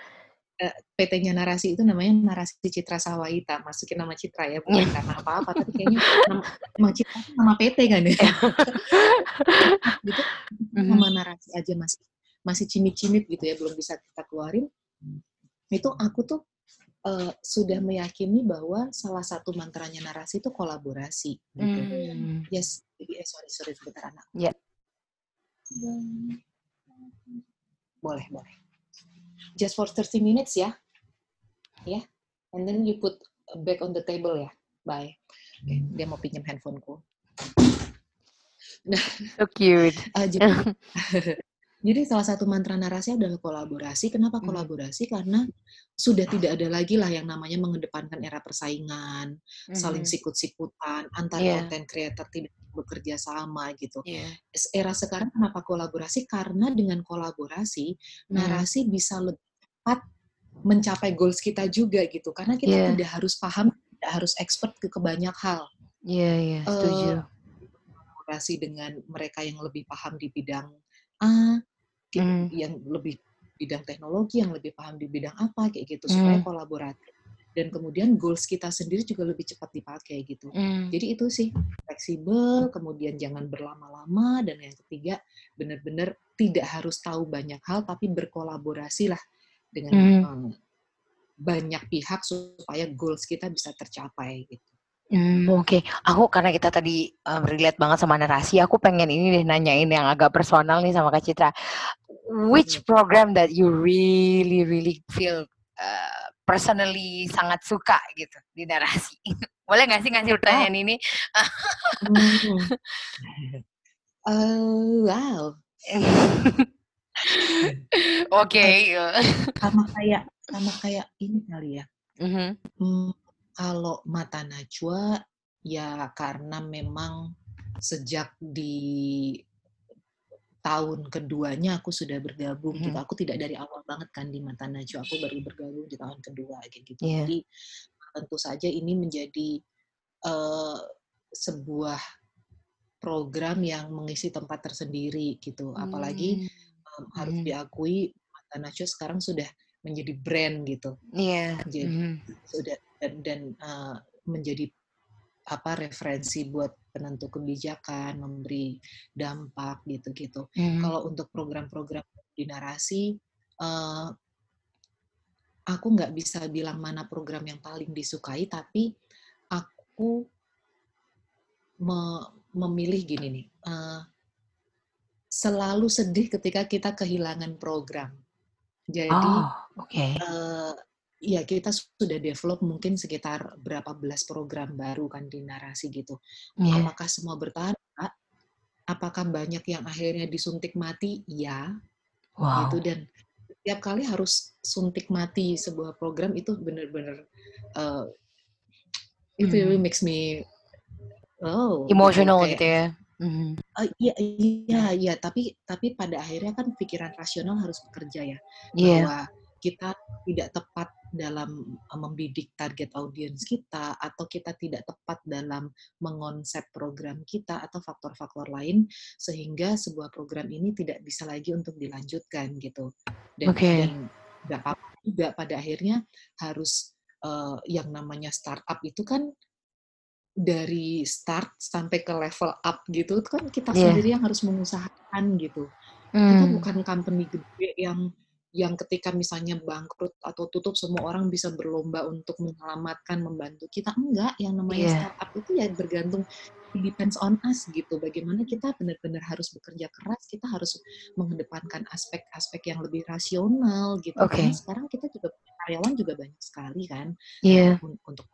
Eh, PT-nya narasi itu namanya narasi Citra Sawaita masukin nama Citra ya bukan karena apa-apa tapi kayaknya nama, nama Citra nama PT kan ya gitu mhm. nama narasi aja masih masih cimit-cimit gitu ya belum bisa kita keluarin itu aku tuh uh, sudah meyakini bahwa salah satu mantranya narasi itu kolaborasi gitu. Mm. Yes, eh sorry sorry sebentar anak. Yeah. Boleh boleh just for 30 minutes ya. Ya. Yeah. And then you put back on the table ya. Bye. Okay. Dia mau pinjam handphoneku. Nah, so cute. Uh, jadi, jadi salah satu mantra narasi adalah kolaborasi. Kenapa hmm. kolaborasi? Karena sudah tidak ada lagi lah yang namanya mengedepankan era persaingan, mm-hmm. saling hmm. sikut-sikutan, antara yeah. content creator tidak bekerja sama gitu. Yeah. Era sekarang kenapa kolaborasi? Karena dengan kolaborasi mm. narasi bisa lebih cepat mencapai goals kita juga gitu. Karena kita yeah. tidak harus paham, tidak harus expert ke, ke banyak hal. Iya, yeah, iya, yeah, setuju. Uh, kolaborasi dengan mereka yang lebih paham di bidang A, mm. yang lebih bidang teknologi, yang lebih paham di bidang apa kayak gitu supaya mm. kolaboratif dan kemudian goals kita sendiri juga lebih cepat dipakai gitu. Mm. Jadi itu sih fleksibel, kemudian jangan berlama-lama dan yang ketiga benar-benar tidak harus tahu banyak hal tapi berkolaborasi lah dengan mm. um, banyak pihak supaya goals kita bisa tercapai gitu. Hmm, Oke, okay. aku karena kita tadi um, relate banget sama narasi, aku pengen ini deh nanyain yang agak personal nih sama Kak Citra. Which program that you really really feel uh, personally sangat suka gitu di narasi? Boleh nggak sih ngasih pertanyaan oh. ini? uh, wow. Oke. Okay. sama kayak sama kayak ini kali ya. Mm -hmm. hmm kalau mata najwa ya karena memang sejak di tahun keduanya aku sudah bergabung hmm. gitu. Aku tidak dari awal banget kan di mata najwa. Aku baru bergabung di tahun kedua kayak gitu. Yeah. Jadi tentu saja ini menjadi uh, sebuah program yang mengisi tempat tersendiri gitu. Apalagi um, harus hmm. diakui mata najwa sekarang sudah menjadi brand gitu. Iya. Yeah. Jadi mm. sudah dan, dan uh, menjadi apa referensi buat penentu kebijakan, memberi dampak gitu-gitu. Mm. Kalau untuk program-program di narasi, uh, aku nggak bisa bilang mana program yang paling disukai, tapi aku me memilih gini nih, uh, selalu sedih ketika kita kehilangan program. Jadi, oh, okay. uh, ya kita sudah develop mungkin sekitar berapa belas program baru kan di narasi gitu. Yeah. Apakah semua bertahan? Apakah banyak yang akhirnya disuntik mati? Ya. Wow. Gitu dan setiap kali harus suntik mati sebuah program itu benar-benar uh, it really hmm. makes me oh emotional gitu, gitu ya. Mm-hmm. Uh, iya iya iya tapi tapi pada akhirnya kan pikiran rasional harus bekerja ya yeah. bahwa kita tidak tepat dalam eh, membidik target audiens kita atau kita tidak tepat dalam mengonsep program kita atau faktor-faktor lain sehingga sebuah program ini tidak bisa lagi untuk dilanjutkan gitu dan okay. dan nggak apa juga pada akhirnya harus uh, yang namanya startup itu kan dari start sampai ke level up gitu itu kan kita yeah. sendiri yang harus mengusahakan gitu mm. kita hmm. bukan company gede yang yang ketika misalnya bangkrut atau tutup semua orang bisa berlomba untuk menyelamatkan membantu kita enggak yang namanya yeah. startup itu ya bergantung it depends on us gitu bagaimana kita benar-benar harus bekerja keras kita harus mengedepankan aspek-aspek yang lebih rasional gitu okay. karena sekarang kita juga karyawan juga banyak sekali kan yeah. untuk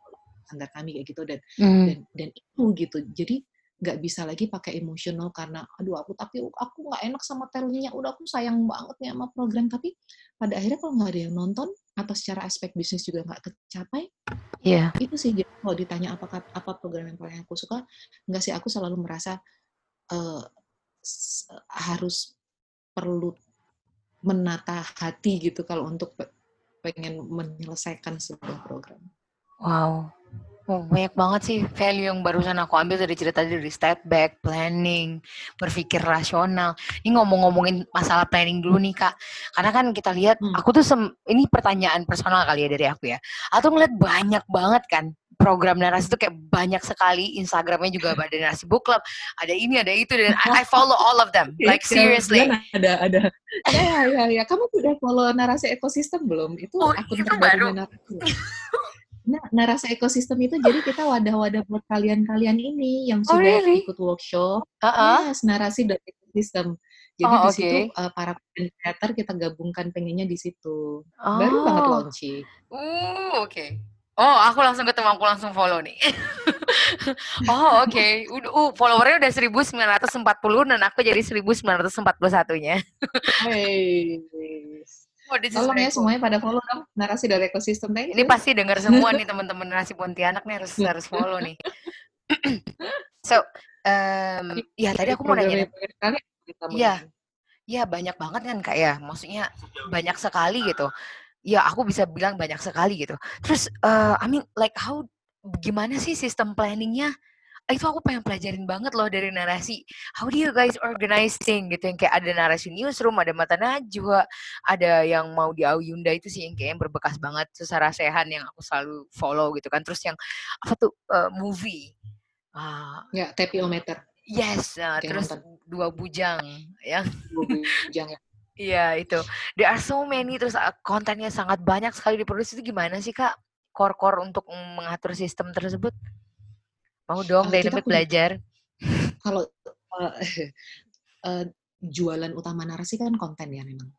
standar kami kayak gitu dan mm. dan dan itu gitu jadi nggak bisa lagi pakai emosional karena aduh aku tapi aku nggak enak sama talentnya udah aku sayang banget nih sama program tapi pada akhirnya kalau nggak ada yang nonton atau secara aspek bisnis juga nggak tercapai yeah. itu sih jadi kalau ditanya apakah apa program yang paling aku suka nggak sih aku selalu merasa uh, harus perlu menata hati gitu kalau untuk pengen menyelesaikan sebuah program. Wow, Oh, banyak banget sih value yang barusan aku ambil dari cerita dari step back, planning, berpikir rasional. Ini ngomong-ngomongin masalah planning dulu nih kak, karena kan kita lihat, hmm. aku tuh sem ini pertanyaan personal kali ya dari aku ya. Aku ngeliat banyak banget kan program narasi itu kayak banyak sekali Instagramnya juga ada narasi book club, ada ini ada itu dan I, I follow all of them, iya, like seriously. Ada ada. Ya ya ya, kamu udah follow narasi ekosistem belum? Itu oh, akun itu baru. Nah, narasi ekosistem itu jadi kita wadah-wadah buat kalian-kalian ini yang oh, sudah oh, really? ikut workshop. Uh-uh. Yes, narasi dan ekosistem. Jadi oh, di situ uh, para creator kita gabungkan pengennya di situ. Oh. Baru banget launching. Uh, oke. Okay. Oh, aku langsung ketemu, aku langsung follow nih. oh, oke. Okay. Udah, uh, followernya udah 1940 dan aku jadi 1941-nya. hey. Oh, Tolong ya semuanya pada follow dong narasi dari ekosistem deh. Ini pasti dengar semua nih teman-teman narasi Pontianak nih harus harus follow nih. so, um, ya tadi aku mau nanya. Iya, iya banyak banget kan kak ya. Maksudnya banyak sekali gitu. Ya aku bisa bilang banyak sekali gitu. Terus, uh, I mean like how gimana sih sistem planningnya? Itu aku pengen pelajarin banget loh dari narasi. How do you guys organize thing gitu yang kayak ada narasi newsroom, ada mata najwa, ada yang mau di Auyunda itu sih yang kayak yang berbekas banget secara sehan yang aku selalu follow gitu kan. Terus yang apa tuh uh, movie. Uh, ya, tapiometer. Yes, uh, terus nonton. dua bujang ya. Dua bujang ya. Iya itu. There are so many terus uh, kontennya sangat banyak sekali diproduksi itu gimana sih kak? Core-core untuk mengatur sistem tersebut? Mau dong, uh, dynamic belajar. Kalau uh, uh, jualan utama narasi kan konten ya memang.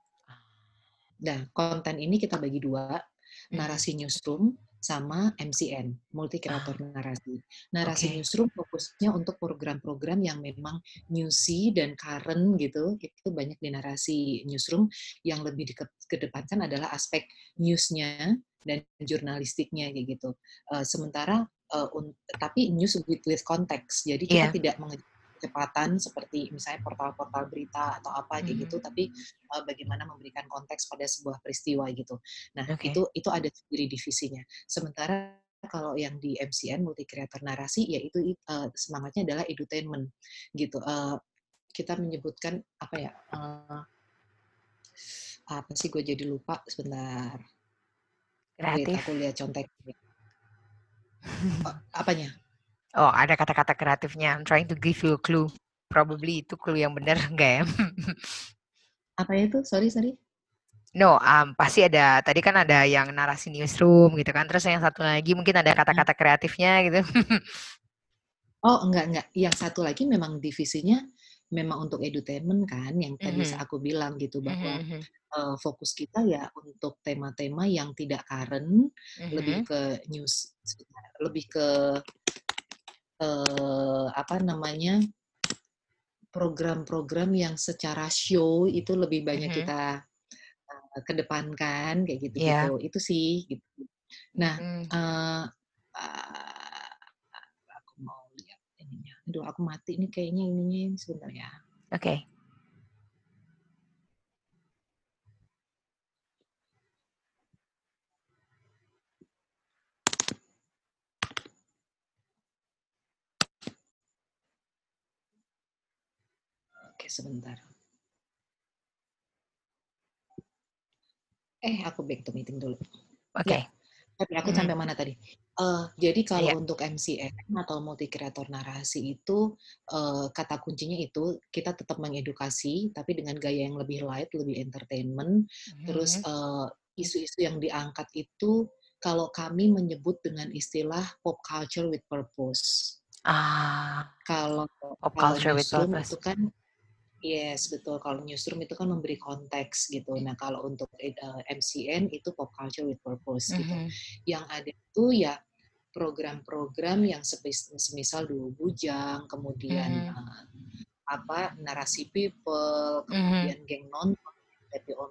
Nah, konten ini kita bagi dua, hmm. narasi newsroom sama MCN, multi creator ah. narasi. Narasi okay. newsroom fokusnya untuk program-program yang memang newsy dan current gitu, itu banyak di narasi newsroom yang lebih dikedepankan adalah aspek newsnya dan jurnalistiknya kayak gitu. Uh, sementara uh, tapi news with, with context. Jadi kita yeah. tidak mengejar kecepatan seperti misalnya portal-portal berita atau apa kayak gitu, hmm. tapi uh, bagaimana memberikan konteks pada sebuah peristiwa gitu. Nah okay. itu itu ada sendiri divisinya. Sementara kalau yang di MCN multi creator narasi ya itu uh, semangatnya adalah edutainment gitu. Uh, kita menyebutkan apa ya? Uh, apa sih gue jadi lupa sebentar. Kreatif. Wait, aku lihat. Apanya? Oh, ada kata-kata kreatifnya. I'm trying to give you a clue. Probably itu clue yang benar, enggak ya? Apa itu? Sorry, sorry. No, um, pasti ada. Tadi kan ada yang narasi newsroom gitu kan. Terus yang satu lagi mungkin ada kata-kata kreatifnya gitu. oh, enggak, enggak. Yang satu lagi memang divisinya memang untuk edutainment kan yang tadi mm -hmm. aku bilang gitu bahwa mm -hmm. uh, fokus kita ya untuk tema-tema yang tidak current mm -hmm. lebih ke news lebih ke uh, apa namanya program-program yang secara show itu lebih banyak mm -hmm. kita uh, kedepankan kayak gitu yeah. gitu itu sih gitu nah mm. uh, uh, aku mau lihat ininya aduh aku mati nih kayaknya ininya sebentar ya oke okay. Oke, sebentar. Eh, aku back to meeting dulu. Oke. Okay. Ya, tapi aku hmm. sampai mana tadi? Uh, jadi kalau yeah. untuk MCN atau multi creator narasi itu uh, kata kuncinya itu kita tetap mengedukasi tapi dengan gaya yang lebih light, lebih entertainment. Mm-hmm. Terus uh, isu-isu yang diangkat itu kalau kami menyebut dengan istilah pop culture with purpose. Ah. Kalau pop culture with purpose itu kan Yes, betul. Kalau newsroom itu kan memberi konteks gitu. Nah, kalau untuk uh, MCN itu pop culture with purpose mm -hmm. gitu. Yang ada itu ya program-program yang semisal dulu bujang, kemudian mm -hmm. uh, apa narasi people, mm-hmm. kemudian mm -hmm. geng nonton,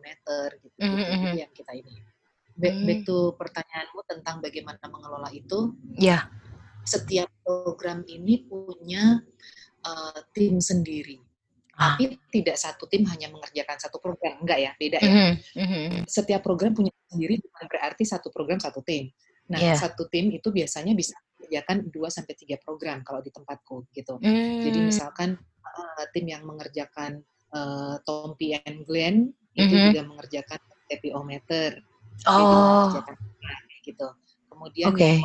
meter gitu, mm -hmm. gitu yang kita ini. Back, -hmm. back to pertanyaanmu tentang bagaimana mengelola itu. Ya. Yeah. Setiap program ini punya uh, tim sendiri. Ah. Tapi tidak satu tim hanya mengerjakan satu program, enggak ya, beda ya. Mm -hmm. Setiap program punya sendiri bukan berarti satu program satu tim. Nah, yeah. satu tim itu biasanya bisa mengerjakan 2 sampai 3 program kalau di tempatku gitu. Mm. Jadi misalkan uh, tim yang mengerjakan uh, Tompi and Glenn mm-hmm. itu juga mengerjakan TPO-meter. Oh. gitu. Kemudian okay.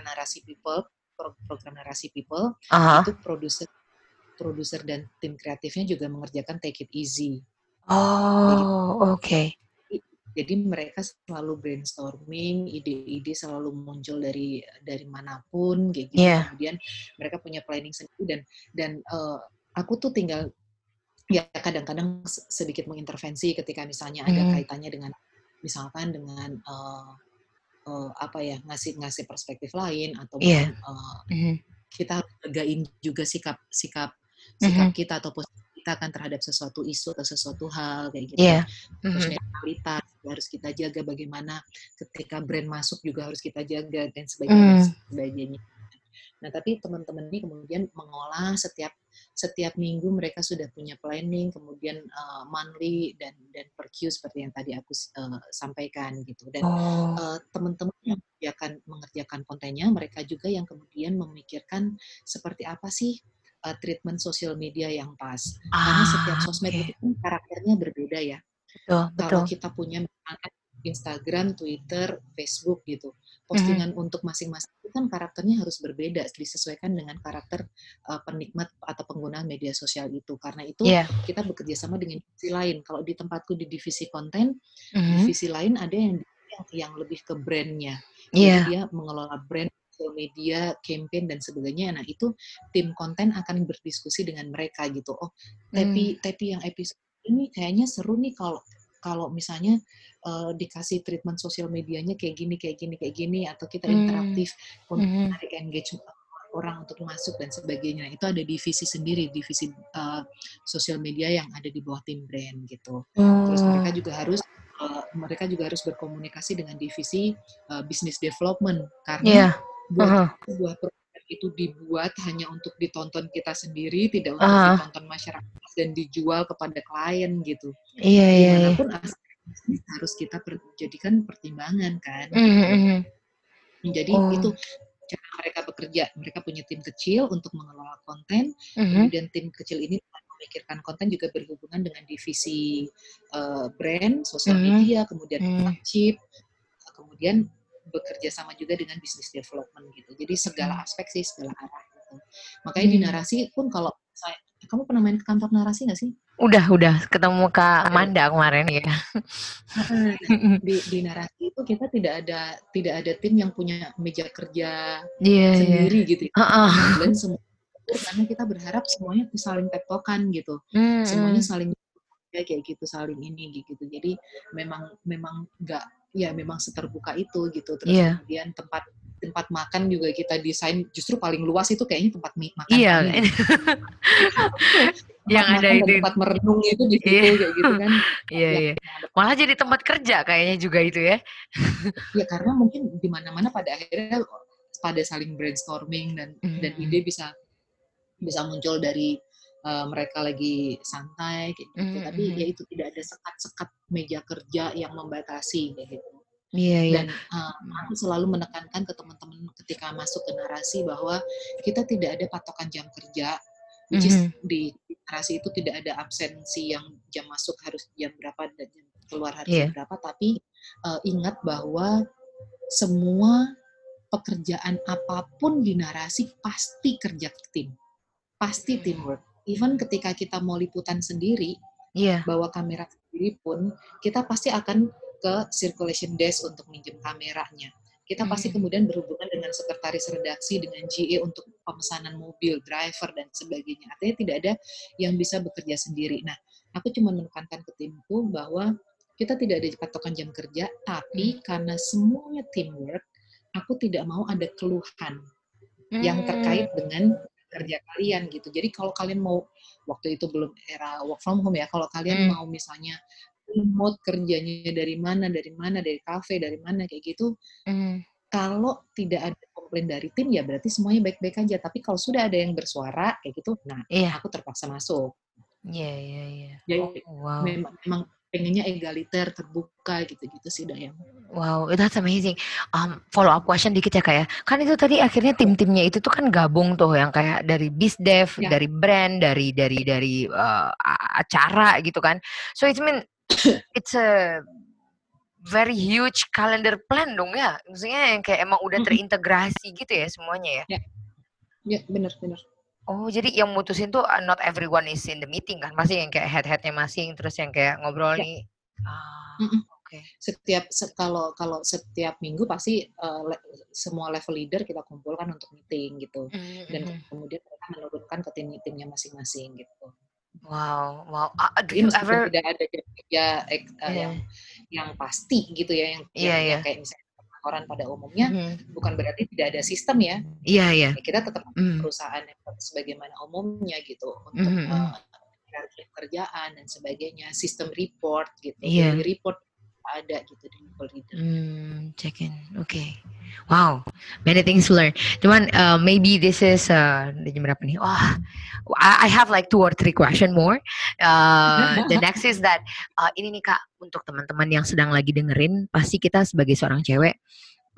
narasi people, program narasi people uh -huh. itu produser produser dan tim kreatifnya juga mengerjakan take it easy. Oh, oke. Okay. Jadi mereka selalu brainstorming, ide-ide selalu muncul dari dari mana pun, gitu. Yeah. Kemudian mereka punya planning sendiri dan dan uh, aku tuh tinggal ya kadang-kadang sedikit mengintervensi ketika misalnya ada mm. kaitannya dengan misalkan dengan uh, uh, apa ya ngasih ngasih perspektif lain atau yeah. uh, mm. kita harus juga sikap sikap sikap mm. kita atau posisi kita akan terhadap sesuatu isu atau sesuatu hal kayak gitu. Yeah. Mm-hmm. Netralitas harus kita jaga bagaimana ketika brand masuk juga harus kita jaga dan sebagainya, mm. sebagainya. Nah, tapi teman-teman ini kemudian mengolah setiap setiap minggu mereka sudah punya planning, kemudian uh, monthly dan dan per queue seperti yang tadi aku uh, sampaikan gitu. Dan oh. uh, teman-teman yang mengerjakan mengerjakan kontennya, mereka juga yang kemudian memikirkan seperti apa sih uh, treatment sosial media yang pas. Ah, Karena setiap sosmed okay. itu kan karakternya berbeda ya. Betul, Kalau kita punya Instagram, Twitter, Facebook gitu, postingan mm-hmm. untuk masing-masing itu kan karakternya harus berbeda disesuaikan dengan karakter uh, penikmat atau pengguna media sosial itu. Karena itu yeah. kita bekerja sama dengan divisi lain. Kalau di tempatku di divisi konten, mm-hmm. divisi lain ada yang yang, yang lebih ke brandnya. Yeah. Jadi dia mengelola brand sosial media, campaign dan sebagainya. Nah itu tim konten akan berdiskusi dengan mereka gitu. Oh, tapi hmm. tapi yang episode ini kayaknya seru nih kalau kalau misalnya uh, dikasih treatment sosial medianya kayak gini, kayak gini, kayak gini, atau kita hmm. interaktif hmm. untuk menarik engagement orang untuk masuk dan sebagainya. Itu ada divisi sendiri, divisi uh, sosial media yang ada di bawah tim brand gitu. Hmm. Terus mereka oh. juga harus uh, mereka juga harus berkomunikasi dengan divisi uh, business development karena yeah buat uh-huh. sebuah program itu dibuat hanya untuk ditonton kita sendiri, tidak untuk uh-huh. ditonton masyarakat dan dijual kepada klien gitu. Iya, iya. Di mana pun iya. harus kita per, jadikan pertimbangan kan. Uh-huh. Jadi oh. itu cara mereka bekerja. Mereka punya tim kecil untuk mengelola konten, uh-huh. kemudian tim kecil ini memikirkan konten juga berhubungan dengan divisi uh, brand, sosial media, kemudian uh-huh. chip, kemudian bekerja sama juga dengan bisnis development gitu. Jadi segala hmm. aspek sih, segala arah gitu. Makanya hmm. di narasi pun kalau saya, kamu pernah main ke kantor narasi nggak sih? Udah, udah ketemu Kak Manda kemarin ya. di, di narasi itu kita tidak ada tidak ada tim yang punya meja kerja yeah, sendiri yeah. gitu. Uh -uh. Dan semua karena kita berharap semuanya saling tektokan gitu. Hmm. Semuanya hmm. saling ya kayak gitu saling ini gitu. Jadi memang memang nggak ya memang seterbuka itu gitu terus yeah. kemudian tempat tempat makan juga kita desain justru paling luas itu kayaknya tempat makan iya yeah. yang ada itu tempat merenung itu di situ yeah. kayak gitu kan iya yeah, iya yeah. malah jadi tempat kerja kayaknya juga itu ya ya karena mungkin di mana-mana pada akhirnya pada saling brainstorming dan mm. dan ide bisa bisa muncul dari uh, mereka lagi santai kayak gitu. Mm-hmm. Tapi ya itu tidak ada sekat-sekat meja kerja yang membatasi kayak gitu. Iya, iya. Dan uh, aku selalu menekankan ke teman-teman ketika masuk ke narasi bahwa kita tidak ada patokan jam kerja, which mm-hmm. di narasi itu tidak ada absensi yang jam masuk harus jam berapa dan jam keluar harus yeah. jam berapa, tapi uh, ingat bahwa semua pekerjaan apa pun di narasi pasti kerja tim, pasti hmm. teamwork. Even ketika kita mau liputan sendiri, yeah. bawa kamera sendiri pun, kita pasti akan ke circulation desk untuk minjem kameranya. Kita pasti hmm. kemudian berhubungan dengan sekretaris redaksi, dengan GE untuk pemesanan mobil, driver, dan sebagainya. Artinya tidak ada yang bisa bekerja sendiri. Nah, aku cuma menekankan ke timku bahwa kita tidak ada patokan jam kerja, tapi hmm. karena semuanya teamwork, aku tidak mau ada keluhan hmm. yang terkait dengan kerja kalian gitu. Jadi kalau kalian mau waktu itu belum era work from home ya, kalau kalian hmm. mau misalnya remote kerjanya dari mana, dari mana, dari kafe, dari mana kayak gitu. Hmm. Kalau tidak ada komplain dari tim ya berarti semuanya baik-baik aja. Tapi kalau sudah ada yang bersuara kayak gitu, nah yeah. aku terpaksa masuk. Iya, iya, iya. Jadi oh, wow. memang, memang pengennya egaliter terbuka gitu-gitu sih Dayang. Wow, that's amazing. Um, follow up question dikit ya kayak, ya. kan itu tadi akhirnya tim-timnya itu tuh kan gabung tuh yang kayak dari bisdev, ya. dari brand, dari dari dari uh, acara gitu kan. So it mean it's a very huge calendar plan dong ya. Maksudnya yang kayak emang udah terintegrasi gitu ya semuanya ya. Ya, ya benar benar. Oh, jadi yang mutusin tuh uh, not everyone is in the meeting kan? Masih yang kayak head-headnya masing, terus yang kayak ngobrol ya. nih. Ah, mm -mm. Okay. Setiap se kalau kalau setiap minggu pasti uh, le semua level leader kita kumpulkan untuk meeting gitu, mm -hmm. dan kemudian mereka menurunkan ke tim-timnya masing-masing gitu. Wow, wow. Uh, do you ever tidak ada kerja uh, yeah. yang yang pasti gitu ya, yang, yeah, yang, yeah. kayak misalnya orang pada umumnya mm. bukan berarti tidak ada sistem ya. Iya, yeah, iya. Yeah. kita tetap mm. perusahaan yang sebagaimana umumnya gitu untuk mm -hmm. uh, kerjaan dan sebagainya, sistem report gitu. Yeah. Report ada gitu di level leader. Hmm, check in. Oke. Okay. Wow, many things to learn. Cuman uh, maybe this is uh, jam berapa nih? Oh, I have like two or three question more. Uh, the next is that uh, ini nih kak untuk teman-teman yang sedang lagi dengerin, pasti kita sebagai seorang cewek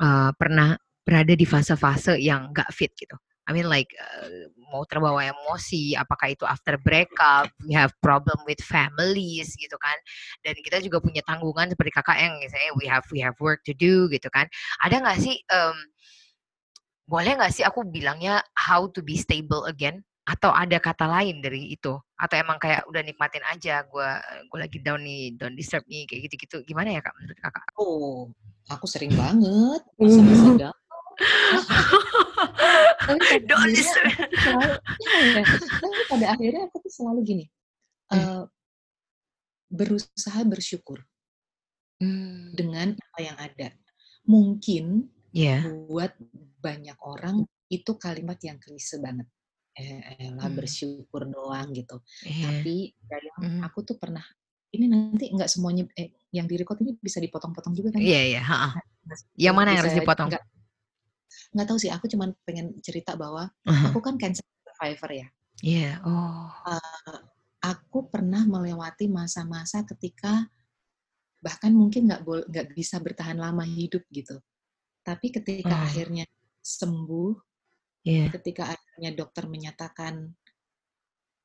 uh, pernah berada di fase-fase yang gak fit gitu. I mean like uh, mau terbawa emosi, apakah itu after breakup, we have problem with families gitu kan. Dan kita juga punya tanggungan seperti kakak yang misalnya we have we have work to do gitu kan. Ada nggak sih um, boleh nggak sih aku bilangnya how to be stable again? Atau ada kata lain dari itu? Atau emang kayak udah nikmatin aja, gue gue lagi down nih, don't disturb nih, kayak gitu-gitu. Gimana ya kak menurut kakak? Oh, aku sering banget masa-masa tapi pada akhirnya, selalu, ya, tapi pada akhirnya aku tuh selalu gini uh, berusaha bersyukur hmm. dengan apa yang ada mungkin yeah. buat banyak orang itu kalimat yang klise banget eh, lah hmm. bersyukur doang gitu yeah. tapi dari hmm. aku tuh pernah ini nanti nggak semuanya eh, yang direkod ini bisa dipotong-potong juga kan? Iya yeah, iya. Yeah. Nah, yang mana yang harus dipotong? Gak, nggak tahu sih aku cuma pengen cerita bahwa uh-huh. aku kan cancer survivor ya iya yeah. oh uh, aku pernah melewati masa-masa ketika bahkan mungkin nggak nggak bisa bertahan lama hidup gitu tapi ketika uh. akhirnya sembuh yeah. ketika akhirnya dokter menyatakan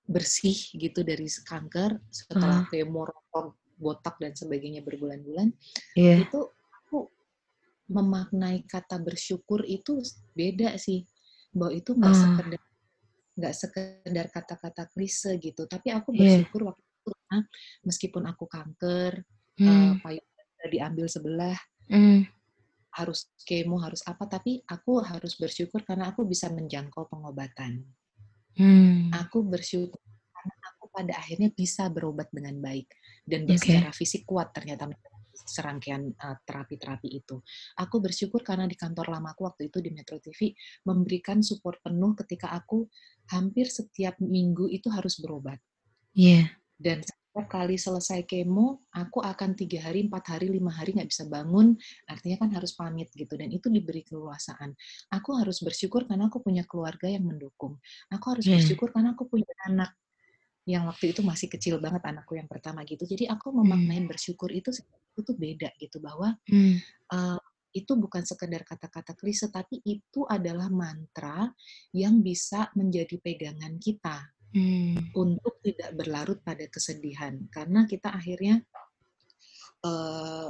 bersih gitu dari kanker setelah uh. kemo botak dan sebagainya berbulan-bulan yeah. itu memaknai kata bersyukur itu beda sih bahwa itu nggak uh. sekedar nggak sekedar kata-kata klise gitu tapi aku iya. bersyukur yeah. waktu itu nah, meskipun aku kanker hmm. uh, payudara diambil sebelah hmm. harus kemo harus apa tapi aku harus bersyukur karena aku bisa menjangkau pengobatan hmm. aku bersyukur karena aku pada akhirnya bisa berobat dengan baik dan okay. secara fisik kuat ternyata serangkaian uh, terapi-terapi itu. Aku bersyukur karena di kantor lamaku waktu itu di Metro TV memberikan support penuh ketika aku hampir setiap minggu itu harus berobat. Iya. Yeah. Dan setiap kali selesai kemo, aku akan tiga hari, empat hari, lima hari nggak bisa bangun. Artinya kan harus pamit gitu. Dan itu diberi keleluasaan. Aku harus bersyukur karena aku punya keluarga yang mendukung. Aku harus yeah. bersyukur karena aku punya anak yang waktu itu masih kecil banget anakku yang pertama gitu. Jadi aku hmm. bersyukur itu itu tuh beda gitu bahwa hmm. uh, itu bukan sekedar kata-kata klise tapi itu adalah mantra yang bisa menjadi pegangan kita hmm. untuk tidak berlarut pada kesedihan karena kita akhirnya uh,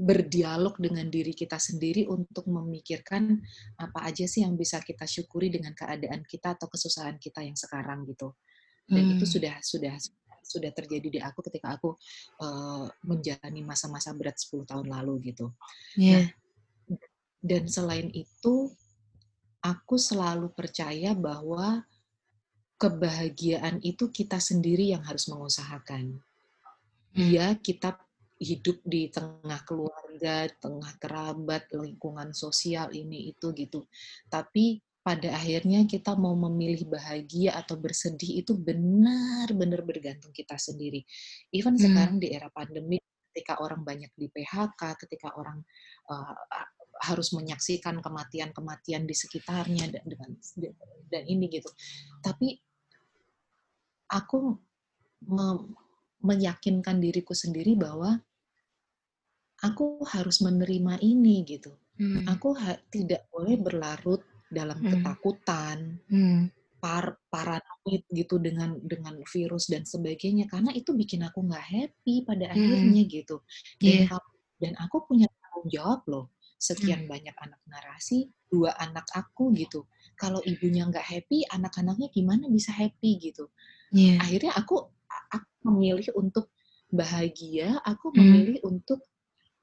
berdialog dengan diri kita sendiri untuk memikirkan apa aja sih yang bisa kita syukuri dengan keadaan kita atau kesusahan kita yang sekarang gitu. Dan hmm. itu sudah sudah sudah terjadi di aku ketika aku uh, menjalani masa-masa berat 10 tahun lalu gitu. Yeah. Nah, dan selain itu aku selalu percaya bahwa kebahagiaan itu kita sendiri yang harus mengusahakan. Iya, kita hidup di tengah keluarga, tengah kerabat, lingkungan sosial ini itu gitu. Tapi pada akhirnya kita mau memilih bahagia atau bersedih itu benar-benar bergantung kita sendiri. Even hmm. sekarang di era pandemi, ketika orang banyak di PHK, ketika orang uh, harus menyaksikan kematian-kematian di sekitarnya dan dengan dan ini gitu. Tapi aku me, meyakinkan diriku sendiri bahwa aku harus menerima ini gitu. Hmm. Aku tidak boleh berlarut dalam hmm. ketakutan, hmm. par paranoid gitu dengan dengan virus dan sebagainya karena itu bikin aku nggak happy pada hmm. akhirnya gitu. Dan yeah. dan aku punya tanggung jawab loh. Sekian hmm. banyak anak narasi, dua anak aku gitu. Kalau ibunya nggak happy, anak-anaknya gimana bisa happy gitu. Yeah. Akhirnya aku aku memilih untuk bahagia, aku hmm. memilih hmm. untuk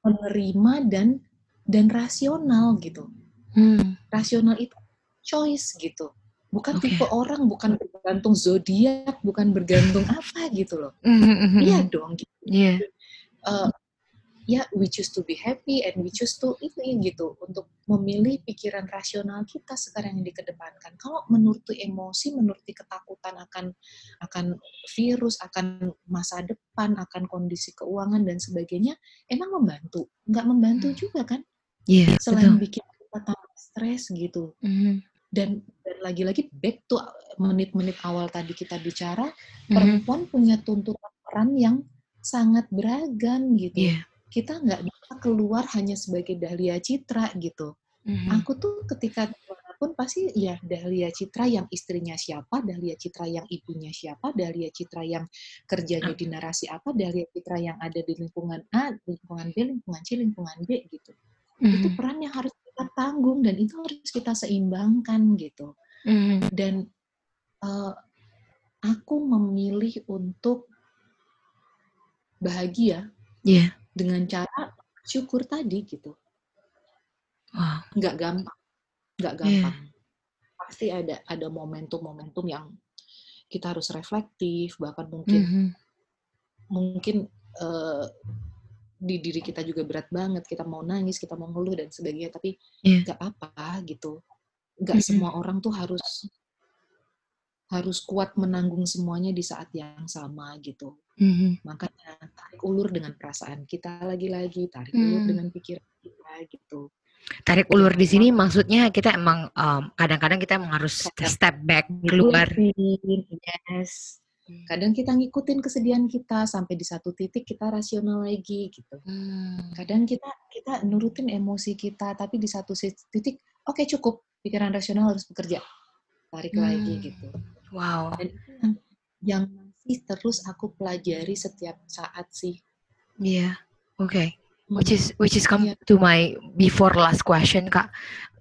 menerima dan dan rasional gitu. Hmm. Rasional itu choice gitu. Bukan okay. tipe orang, bukan bergantung zodiak, bukan bergantung apa gitu loh. Hmm, hmm, hmm, iya dong gitu. Yeah. Uh, ya we choose to be happy and we choose to itu gitu untuk memilih pikiran rasional kita sekarang yang dikedepankan. Kalau menuruti emosi, menuruti ketakutan akan akan virus, akan masa depan, akan kondisi keuangan dan sebagainya, emang membantu? Nggak membantu hmm. juga kan? Iya. Yeah, Selain betul. bikin kita tambah stres gitu. Mm. Dan dan lagi-lagi back to menit-menit awal tadi kita bicara, mm-hmm. perempuan punya tuntutan peran yang sangat beragam gitu. Yeah kita nggak bisa keluar hanya sebagai Dahlia Citra gitu. Mm-hmm. Aku tuh ketika pun pasti ya Dahlia Citra yang istrinya siapa, Dahlia Citra yang ibunya siapa, Dahlia Citra yang kerjanya di narasi apa, Dahlia Citra yang ada di lingkungan A, lingkungan B, lingkungan C, lingkungan B gitu. Mm-hmm. Itu peran yang harus tanggung dan itu harus kita seimbangkan gitu. Mm-hmm. Dan uh, aku memilih untuk bahagia. Yeah dengan cara syukur tadi gitu. Wow. Nggak gampang, nggak iya. gampang. Yeah. Pasti ada ada momentum-momentum yang kita harus reflektif, bahkan mungkin mm -hmm. mungkin uh, di diri kita juga berat banget, kita mau nangis, kita mau ngeluh dan sebagainya, tapi yeah. nggak apa gitu. Nggak mm -hmm. semua orang tuh harus harus kuat menanggung semuanya di saat yang sama gitu. Mm-hmm. Makanya tarik ulur dengan perasaan kita lagi-lagi, tarik mm. ulur dengan pikiran kita gitu. Tarik ulur di sini maksudnya kita emang um, kadang-kadang kita emang harus step back keluar. Yes. Hmm. Kadang kita ngikutin kesedihan kita sampai di satu titik kita rasional lagi gitu. Hmm. Kadang kita kita nurutin emosi kita tapi di satu titik oke okay, cukup pikiran rasional harus bekerja. Tarik hmm. lagi gitu. Wow. Dan yang masih terus aku pelajari setiap saat sih. Iya, yeah. oke. Okay. Which is which is come yeah. to my before last question kak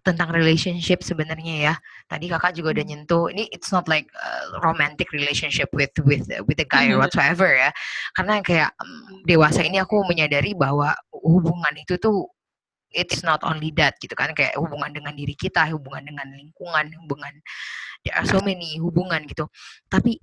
tentang relationship sebenarnya ya. Tadi kakak juga udah hmm. nyentuh. Ini it's not like a romantic relationship with with with a guy or hmm. whatsoever ya. Karena kayak um, dewasa ini aku menyadari bahwa hubungan itu tuh it's not only that gitu kan kayak hubungan dengan diri kita, hubungan dengan lingkungan, hubungan there are so many hubungan gitu. Tapi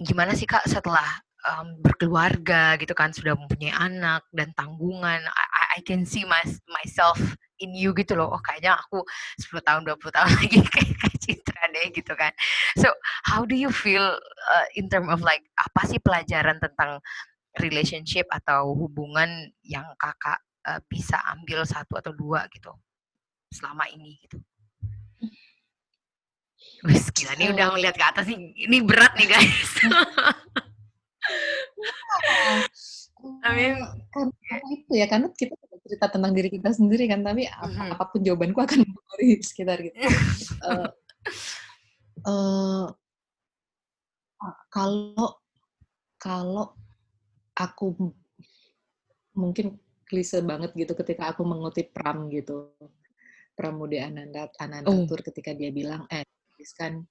gimana sih kak setelah um, berkeluarga gitu kan sudah mempunyai anak dan tanggungan I, I can see my, myself in you gitu loh oh kayaknya aku 10 tahun 20 tahun lagi kayak Citra deh gitu kan so how do you feel uh, in term of like apa sih pelajaran tentang relationship atau hubungan yang kakak uh, bisa ambil satu atau dua gitu selama ini gitu Wes gila nih udah ngeliat ke atas nih. Ini berat nih guys. Mean, karena itu ya, karena kita cerita tentang diri kita sendiri kan, tapi mm-hmm. apa pun jawabanku akan dari sekitar gitu. uh, uh, kalau kalau aku mungkin klise banget gitu ketika aku mengutip Pram gitu. Pramudia Ananda Anantatur oh. ketika dia bilang eh tuliskan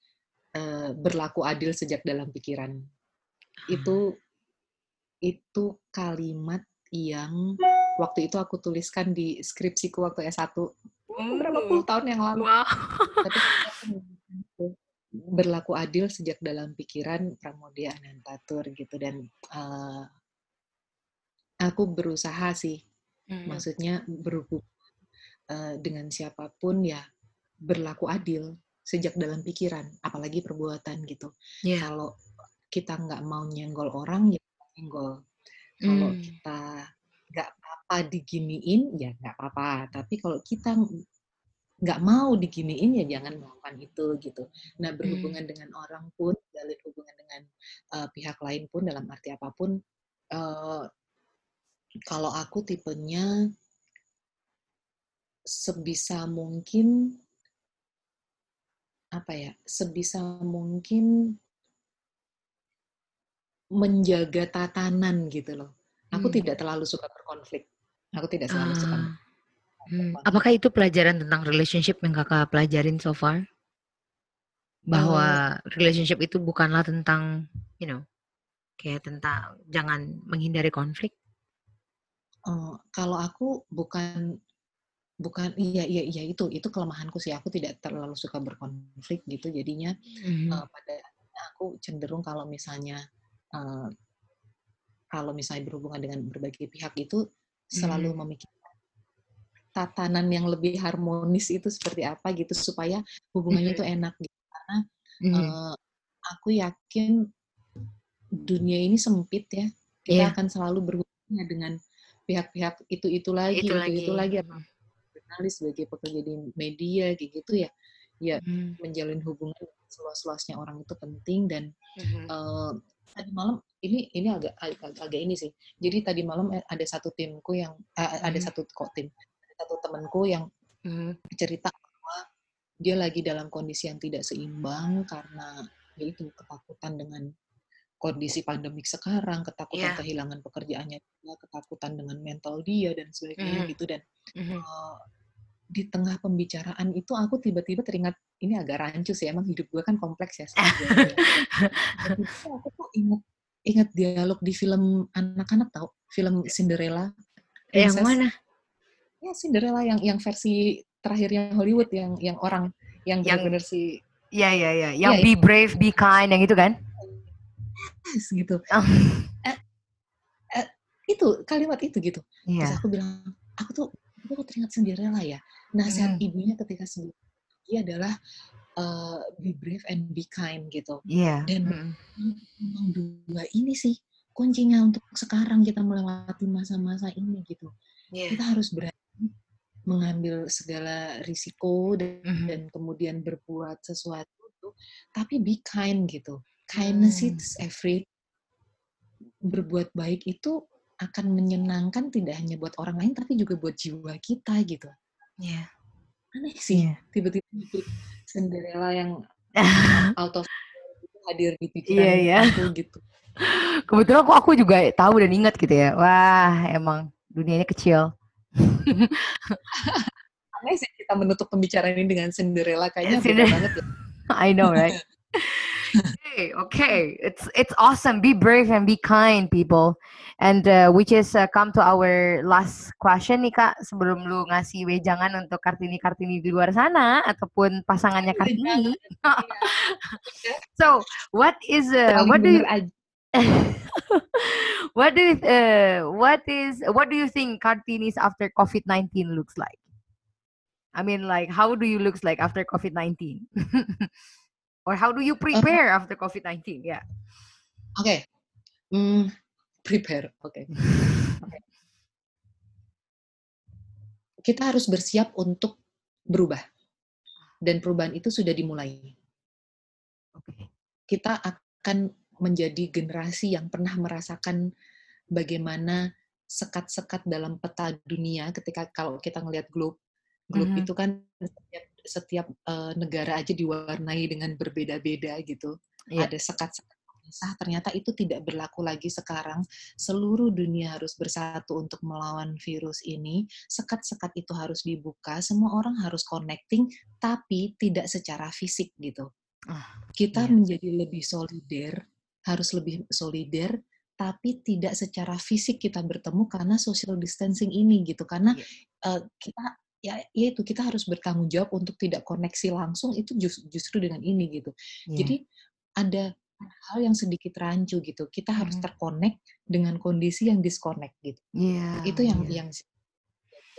uh, berlaku adil sejak dalam pikiran. Itu itu kalimat yang waktu itu aku tuliskan di skripsiku waktu S1 beberapa puluh tahun yang lalu. Wow. Tapi berlaku adil sejak dalam pikiran Pramudia Anantatur gitu dan uh, aku berusaha sih hmm. maksudnya berhubung uh, dengan siapa pun ya berlaku adil sejak dalam pikiran apalagi perbuatan gitu yeah. kalau kita nggak mau nyenggol orang ya nyenggol kalau hmm. kita nggak apa diginiin ya nggak apa-apa tapi kalau kita nggak mau diginiin ya jangan melakukan itu gitu. Nah berhubungan hmm. dengan orang pun, jalin hubungan dengan uh, pihak lain pun dalam arti apa pun, uh, kalau aku tipenya sebisa mungkin apa ya, sebisa mungkin menjaga tatanan gitu loh. Aku hmm. tidak terlalu suka berkonflik. Aku tidak selalu uh. suka Hmm. Apakah itu pelajaran tentang relationship yang kakak pelajarin so far? Bahwa uh, relationship itu bukanlah tentang, you know, kayak tentang jangan menghindari konflik. Uh, kalau aku bukan bukan iya iya iya itu itu kelemahanku sih aku tidak terlalu suka berkonflik gitu jadinya mm-hmm. uh, pada aku cenderung kalau misalnya uh, kalau misalnya berhubungan dengan berbagai pihak itu selalu mm-hmm. memikirkan tatanan yang lebih harmonis itu seperti apa gitu supaya hubungannya itu enak gitu. Karena uh, aku yakin dunia ini sempit ya. Kita yeah. akan selalu berhubungan dengan pihak-pihak itu itu lagi itu, itu lagi, itu lagi. Jurnalis sebagai pekerja di media kayak gitu ya ya mm. menjalin hubungan seluas-luasnya orang itu penting dan uh, tadi malam ini ini agak, agak agak ini sih jadi tadi malam eh, ada satu timku yang uh, ada mm. satu kok tim satu temanku yang hmm. cerita bahwa dia lagi dalam kondisi yang tidak seimbang karena yaitu ketakutan dengan kondisi pandemik sekarang, ketakutan yeah. kehilangan pekerjaannya, ketakutan dengan mental dia dan sebagainya mm. gitu dan mm-hmm. uh, di tengah pembicaraan itu aku tiba-tiba teringat ini agak rancu sih emang hidup gue kan kompleks ya. aku tuh ingat ingat dialog di film anak-anak tau film Cinderella. Princess. Yang mana? ya Cinderella yang yang versi terakhirnya Hollywood yang yang orang yang, yang benar si ya ya ya yang ya, be brave be kind yang itu kan yes, gitu oh. eh, eh, itu kalimat itu gitu yeah. terus aku bilang aku tuh aku teringat Cinderella ya nasihat mm. ibunya ketika sebelum dia adalah uh, be brave and be kind gitu yeah. dan memang dua ini sih kuncinya untuk sekarang kita melewati masa-masa ini gitu yeah. kita harus berani mengambil segala risiko dan, mm-hmm. dan kemudian berbuat sesuatu itu, tapi be kind gitu. Kindness mm. is every berbuat baik itu akan menyenangkan tidak hanya buat orang lain tapi juga buat jiwa kita gitu. Iya. Yeah. Aneh sih, yeah. tiba-tiba Cinderella yang out of hadir di pikiran yeah, yeah. aku gitu. Kebetulan aku aku juga tahu dan ingat gitu ya. Wah, emang dunianya kecil. Aneh sih kita menutup pembicaraan ini dengan Cinderella kayaknya beda banget ya. I know, right? Okay, okay. It's it's awesome. Be brave and be kind, people. And uh, which is uh, come to our last question nih kak. Sebelum lu ngasih wejangan untuk kartini-kartini di luar sana ataupun pasangannya kartini. so, what is uh, what do you what do you, uh, what is what do you think Kartini's after COVID nineteen looks like? I mean, like, how do you looks like after COVID nineteen, or how do you prepare uh, after COVID nineteen? Yeah. Okay, mm, prepare. Okay. okay. Kita harus bersiap untuk berubah, dan perubahan itu sudah dimulai. Okay. Kita akan menjadi generasi yang pernah merasakan bagaimana sekat-sekat dalam peta dunia ketika kalau kita ngelihat globe globe mm -hmm. itu kan setiap, setiap uh, negara aja diwarnai dengan berbeda-beda gitu yeah. ada sekat-sekat sah ternyata itu tidak berlaku lagi sekarang. Seluruh dunia harus bersatu untuk melawan virus ini. Sekat-sekat itu harus dibuka, semua orang harus connecting, tapi tidak secara fisik gitu. Oh, Kita iya. menjadi lebih solider, harus lebih solider, tapi tidak secara fisik kita bertemu karena social distancing ini gitu. Karena yeah. uh, kita ya, ya itu kita harus bertanggung jawab untuk tidak koneksi langsung itu just, justru dengan ini gitu. Yeah. Jadi ada hal yang sedikit rancu gitu. Kita hmm. harus terkonek dengan kondisi yang disconnect gitu. Yeah, itu yang yeah. yang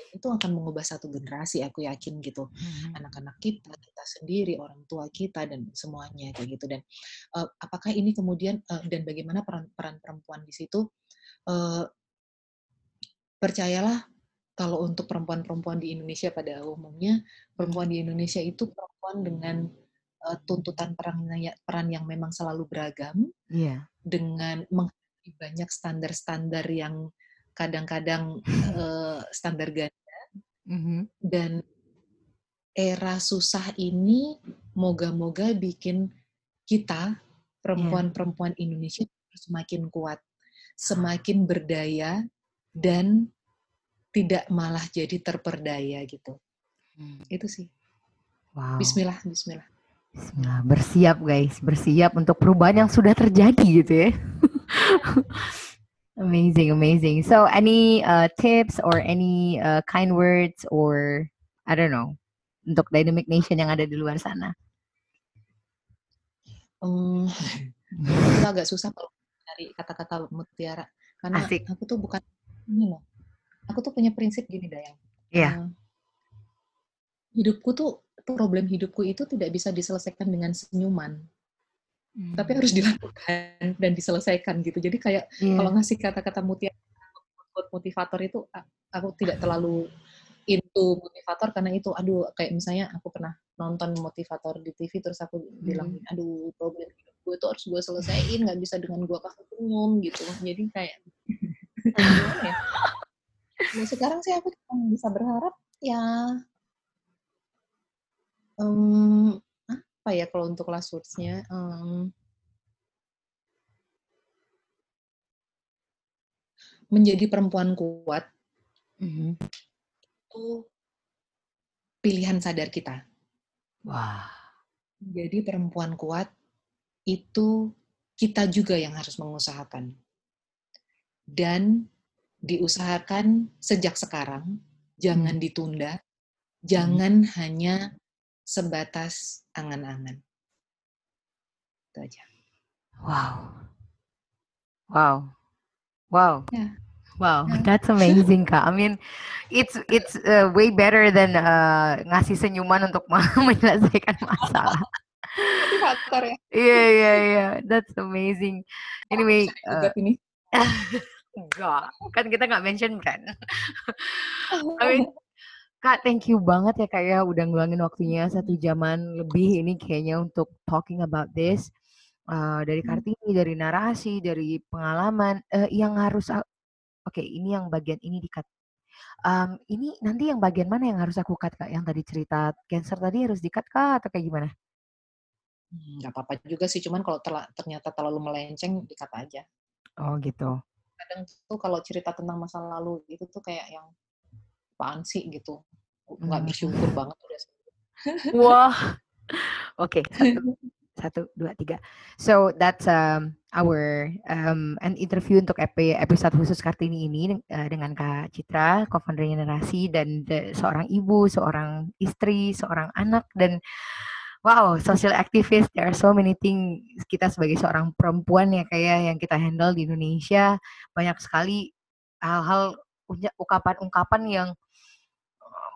itu akan mengubah satu generasi aku yakin gitu hmm. anak-anak kita kita sendiri orang tua kita dan semuanya kayak gitu dan uh, apakah ini kemudian uh, dan bagaimana peran peran perempuan di situ uh, percayalah kalau untuk perempuan-perempuan di Indonesia pada umumnya perempuan di Indonesia itu perempuan dengan uh, tuntutan peran peran yang memang selalu beragam yeah. dengan menghadapi banyak standar-standar yang kadang-kadang uh, standar ganda mm-hmm. dan era susah ini moga-moga bikin kita perempuan-perempuan. Indonesia semakin kuat, semakin berdaya dan tidak malah jadi terperdaya gitu. Hmm. Itu sih. Wow. Bismillah, Bismillah. Bismillah, bersiap guys, bersiap untuk perubahan yang sudah terjadi gitu ya. amazing, amazing. So, any uh, tips or any uh, kind words or I don't know untuk Dynamic Nation yang ada di luar sana? Um, itu agak susah kalau dari kata-kata mutiara karena Asik. aku tuh bukan ini loh. Aku tuh punya prinsip gini Dayang. Iya. Yeah. Uh, hidupku tuh problem hidupku itu tidak bisa diselesaikan dengan senyuman. Hmm. Tapi harus dilakukan dan diselesaikan gitu. Jadi kayak yeah. kalau ngasih kata-kata mutiara motivator itu aku tidak terlalu into motivator karena itu aduh kayak misalnya aku pernah nonton motivator di TV terus aku hmm. bilang aduh problem hidup gue itu harus gue selesaiin nggak bisa dengan gue kasih senyum gitu jadi kayak ya? Nah, sekarang sih aku bisa berharap ya um, apa ya kalau untuk last words-nya um, menjadi perempuan kuat mm-hmm. itu pilihan sadar kita. Wah. Jadi perempuan kuat itu kita juga yang harus mengusahakan. Dan diusahakan sejak sekarang, jangan hmm. ditunda, jangan hmm. hanya sebatas angan-angan. Itu aja. Wow. Wow. Wow. Yeah. Wow, yeah. that's amazing, Kak. I mean, it's it's uh, way better than uh, ngasih senyuman untuk menyelesaikan masalah. Ya. Iya, iya, iya. That's amazing. Anyway, uh, ini. enggak, kan kita nggak mention kan. I mean, Kak, thank you banget ya Kak ya udah ngeluangin waktunya satu jaman lebih ini kayaknya untuk talking about this. Uh, dari hmm. Kartini, dari narasi, dari pengalaman uh, yang harus oke okay, ini yang bagian ini dikat. Um, ini nanti yang bagian mana yang harus aku cut Kak? Yang tadi cerita cancer tadi harus dikat Kak atau kayak gimana? Hmm, nggak apa-apa juga sih, cuman kalau ternyata terlalu melenceng dikat aja. Oh gitu. Kadang tuh kalau cerita tentang masa lalu itu tuh kayak yang apaan sih? gitu. Nggak hmm. bersyukur banget udah wah. Oke okay, satu satu dua tiga. So that's um, our um, an interview untuk episode khusus kartini ini uh, dengan kak Citra co-founder generasi dan the, seorang ibu seorang istri seorang anak dan wow social activist there are so many things kita sebagai seorang perempuan ya kayak yang kita handle di Indonesia. Banyak sekali hal-hal ungkapan-ungkapan yang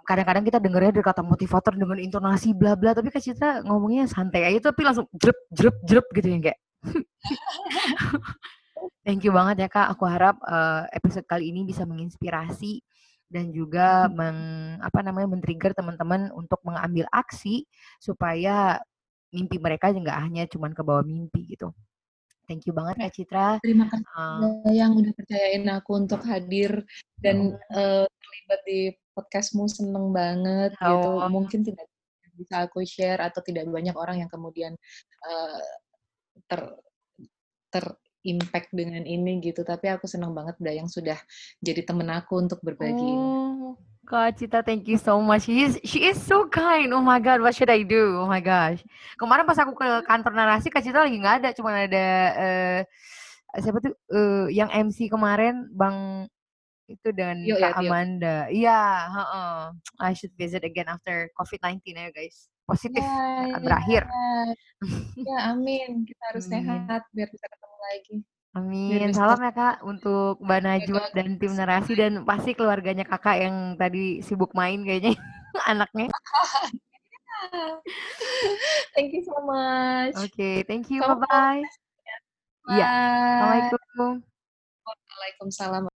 kadang-kadang kita dengernya dari kata motivator dengan intonasi bla bla. Tapi Kak Citra ngomongnya santai aja tapi langsung jerup jerup jerup gitu ya kayak thank you banget ya Kak. Aku harap uh, episode kali ini bisa menginspirasi dan juga meng, apa namanya men-trigger teman-teman untuk mengambil aksi supaya mimpi mereka nggak hanya cuman ke bawah mimpi gitu. Thank you banget Kak Citra. Terima kasih uh, yang udah percayain aku untuk hadir dan uh, terlibat di podcastmu seneng banget oh. gitu mungkin tidak bisa aku share atau tidak banyak orang yang kemudian uh, ter terimpact dengan ini gitu. Tapi aku senang banget yang sudah jadi temen aku untuk berbagi oh. Kak Cita, thank you so much. She is, she is so kind. Oh my God, what should I do? Oh my gosh. Kemarin pas aku ke kantor narasi, Kak Cita lagi nggak ada. Cuma ada uh, siapa tuh uh, yang MC kemarin, Bang itu dan Yo, Kak ya, Amanda. Iya, heeh. I should visit again after COVID-19 ya guys. Positif ya, berakhir. Ya, amin. Kita harus amin. sehat biar bisa ketemu lagi. Amin. Salam ya Kak untuk Mbak Najwa dan tim narasi dan pasti keluarganya Kakak yang tadi sibuk main kayaknya anaknya. thank you so much. Oke, okay, thank you. Bye-bye. Iya. Assalamualaikum. Waalaikumsalam.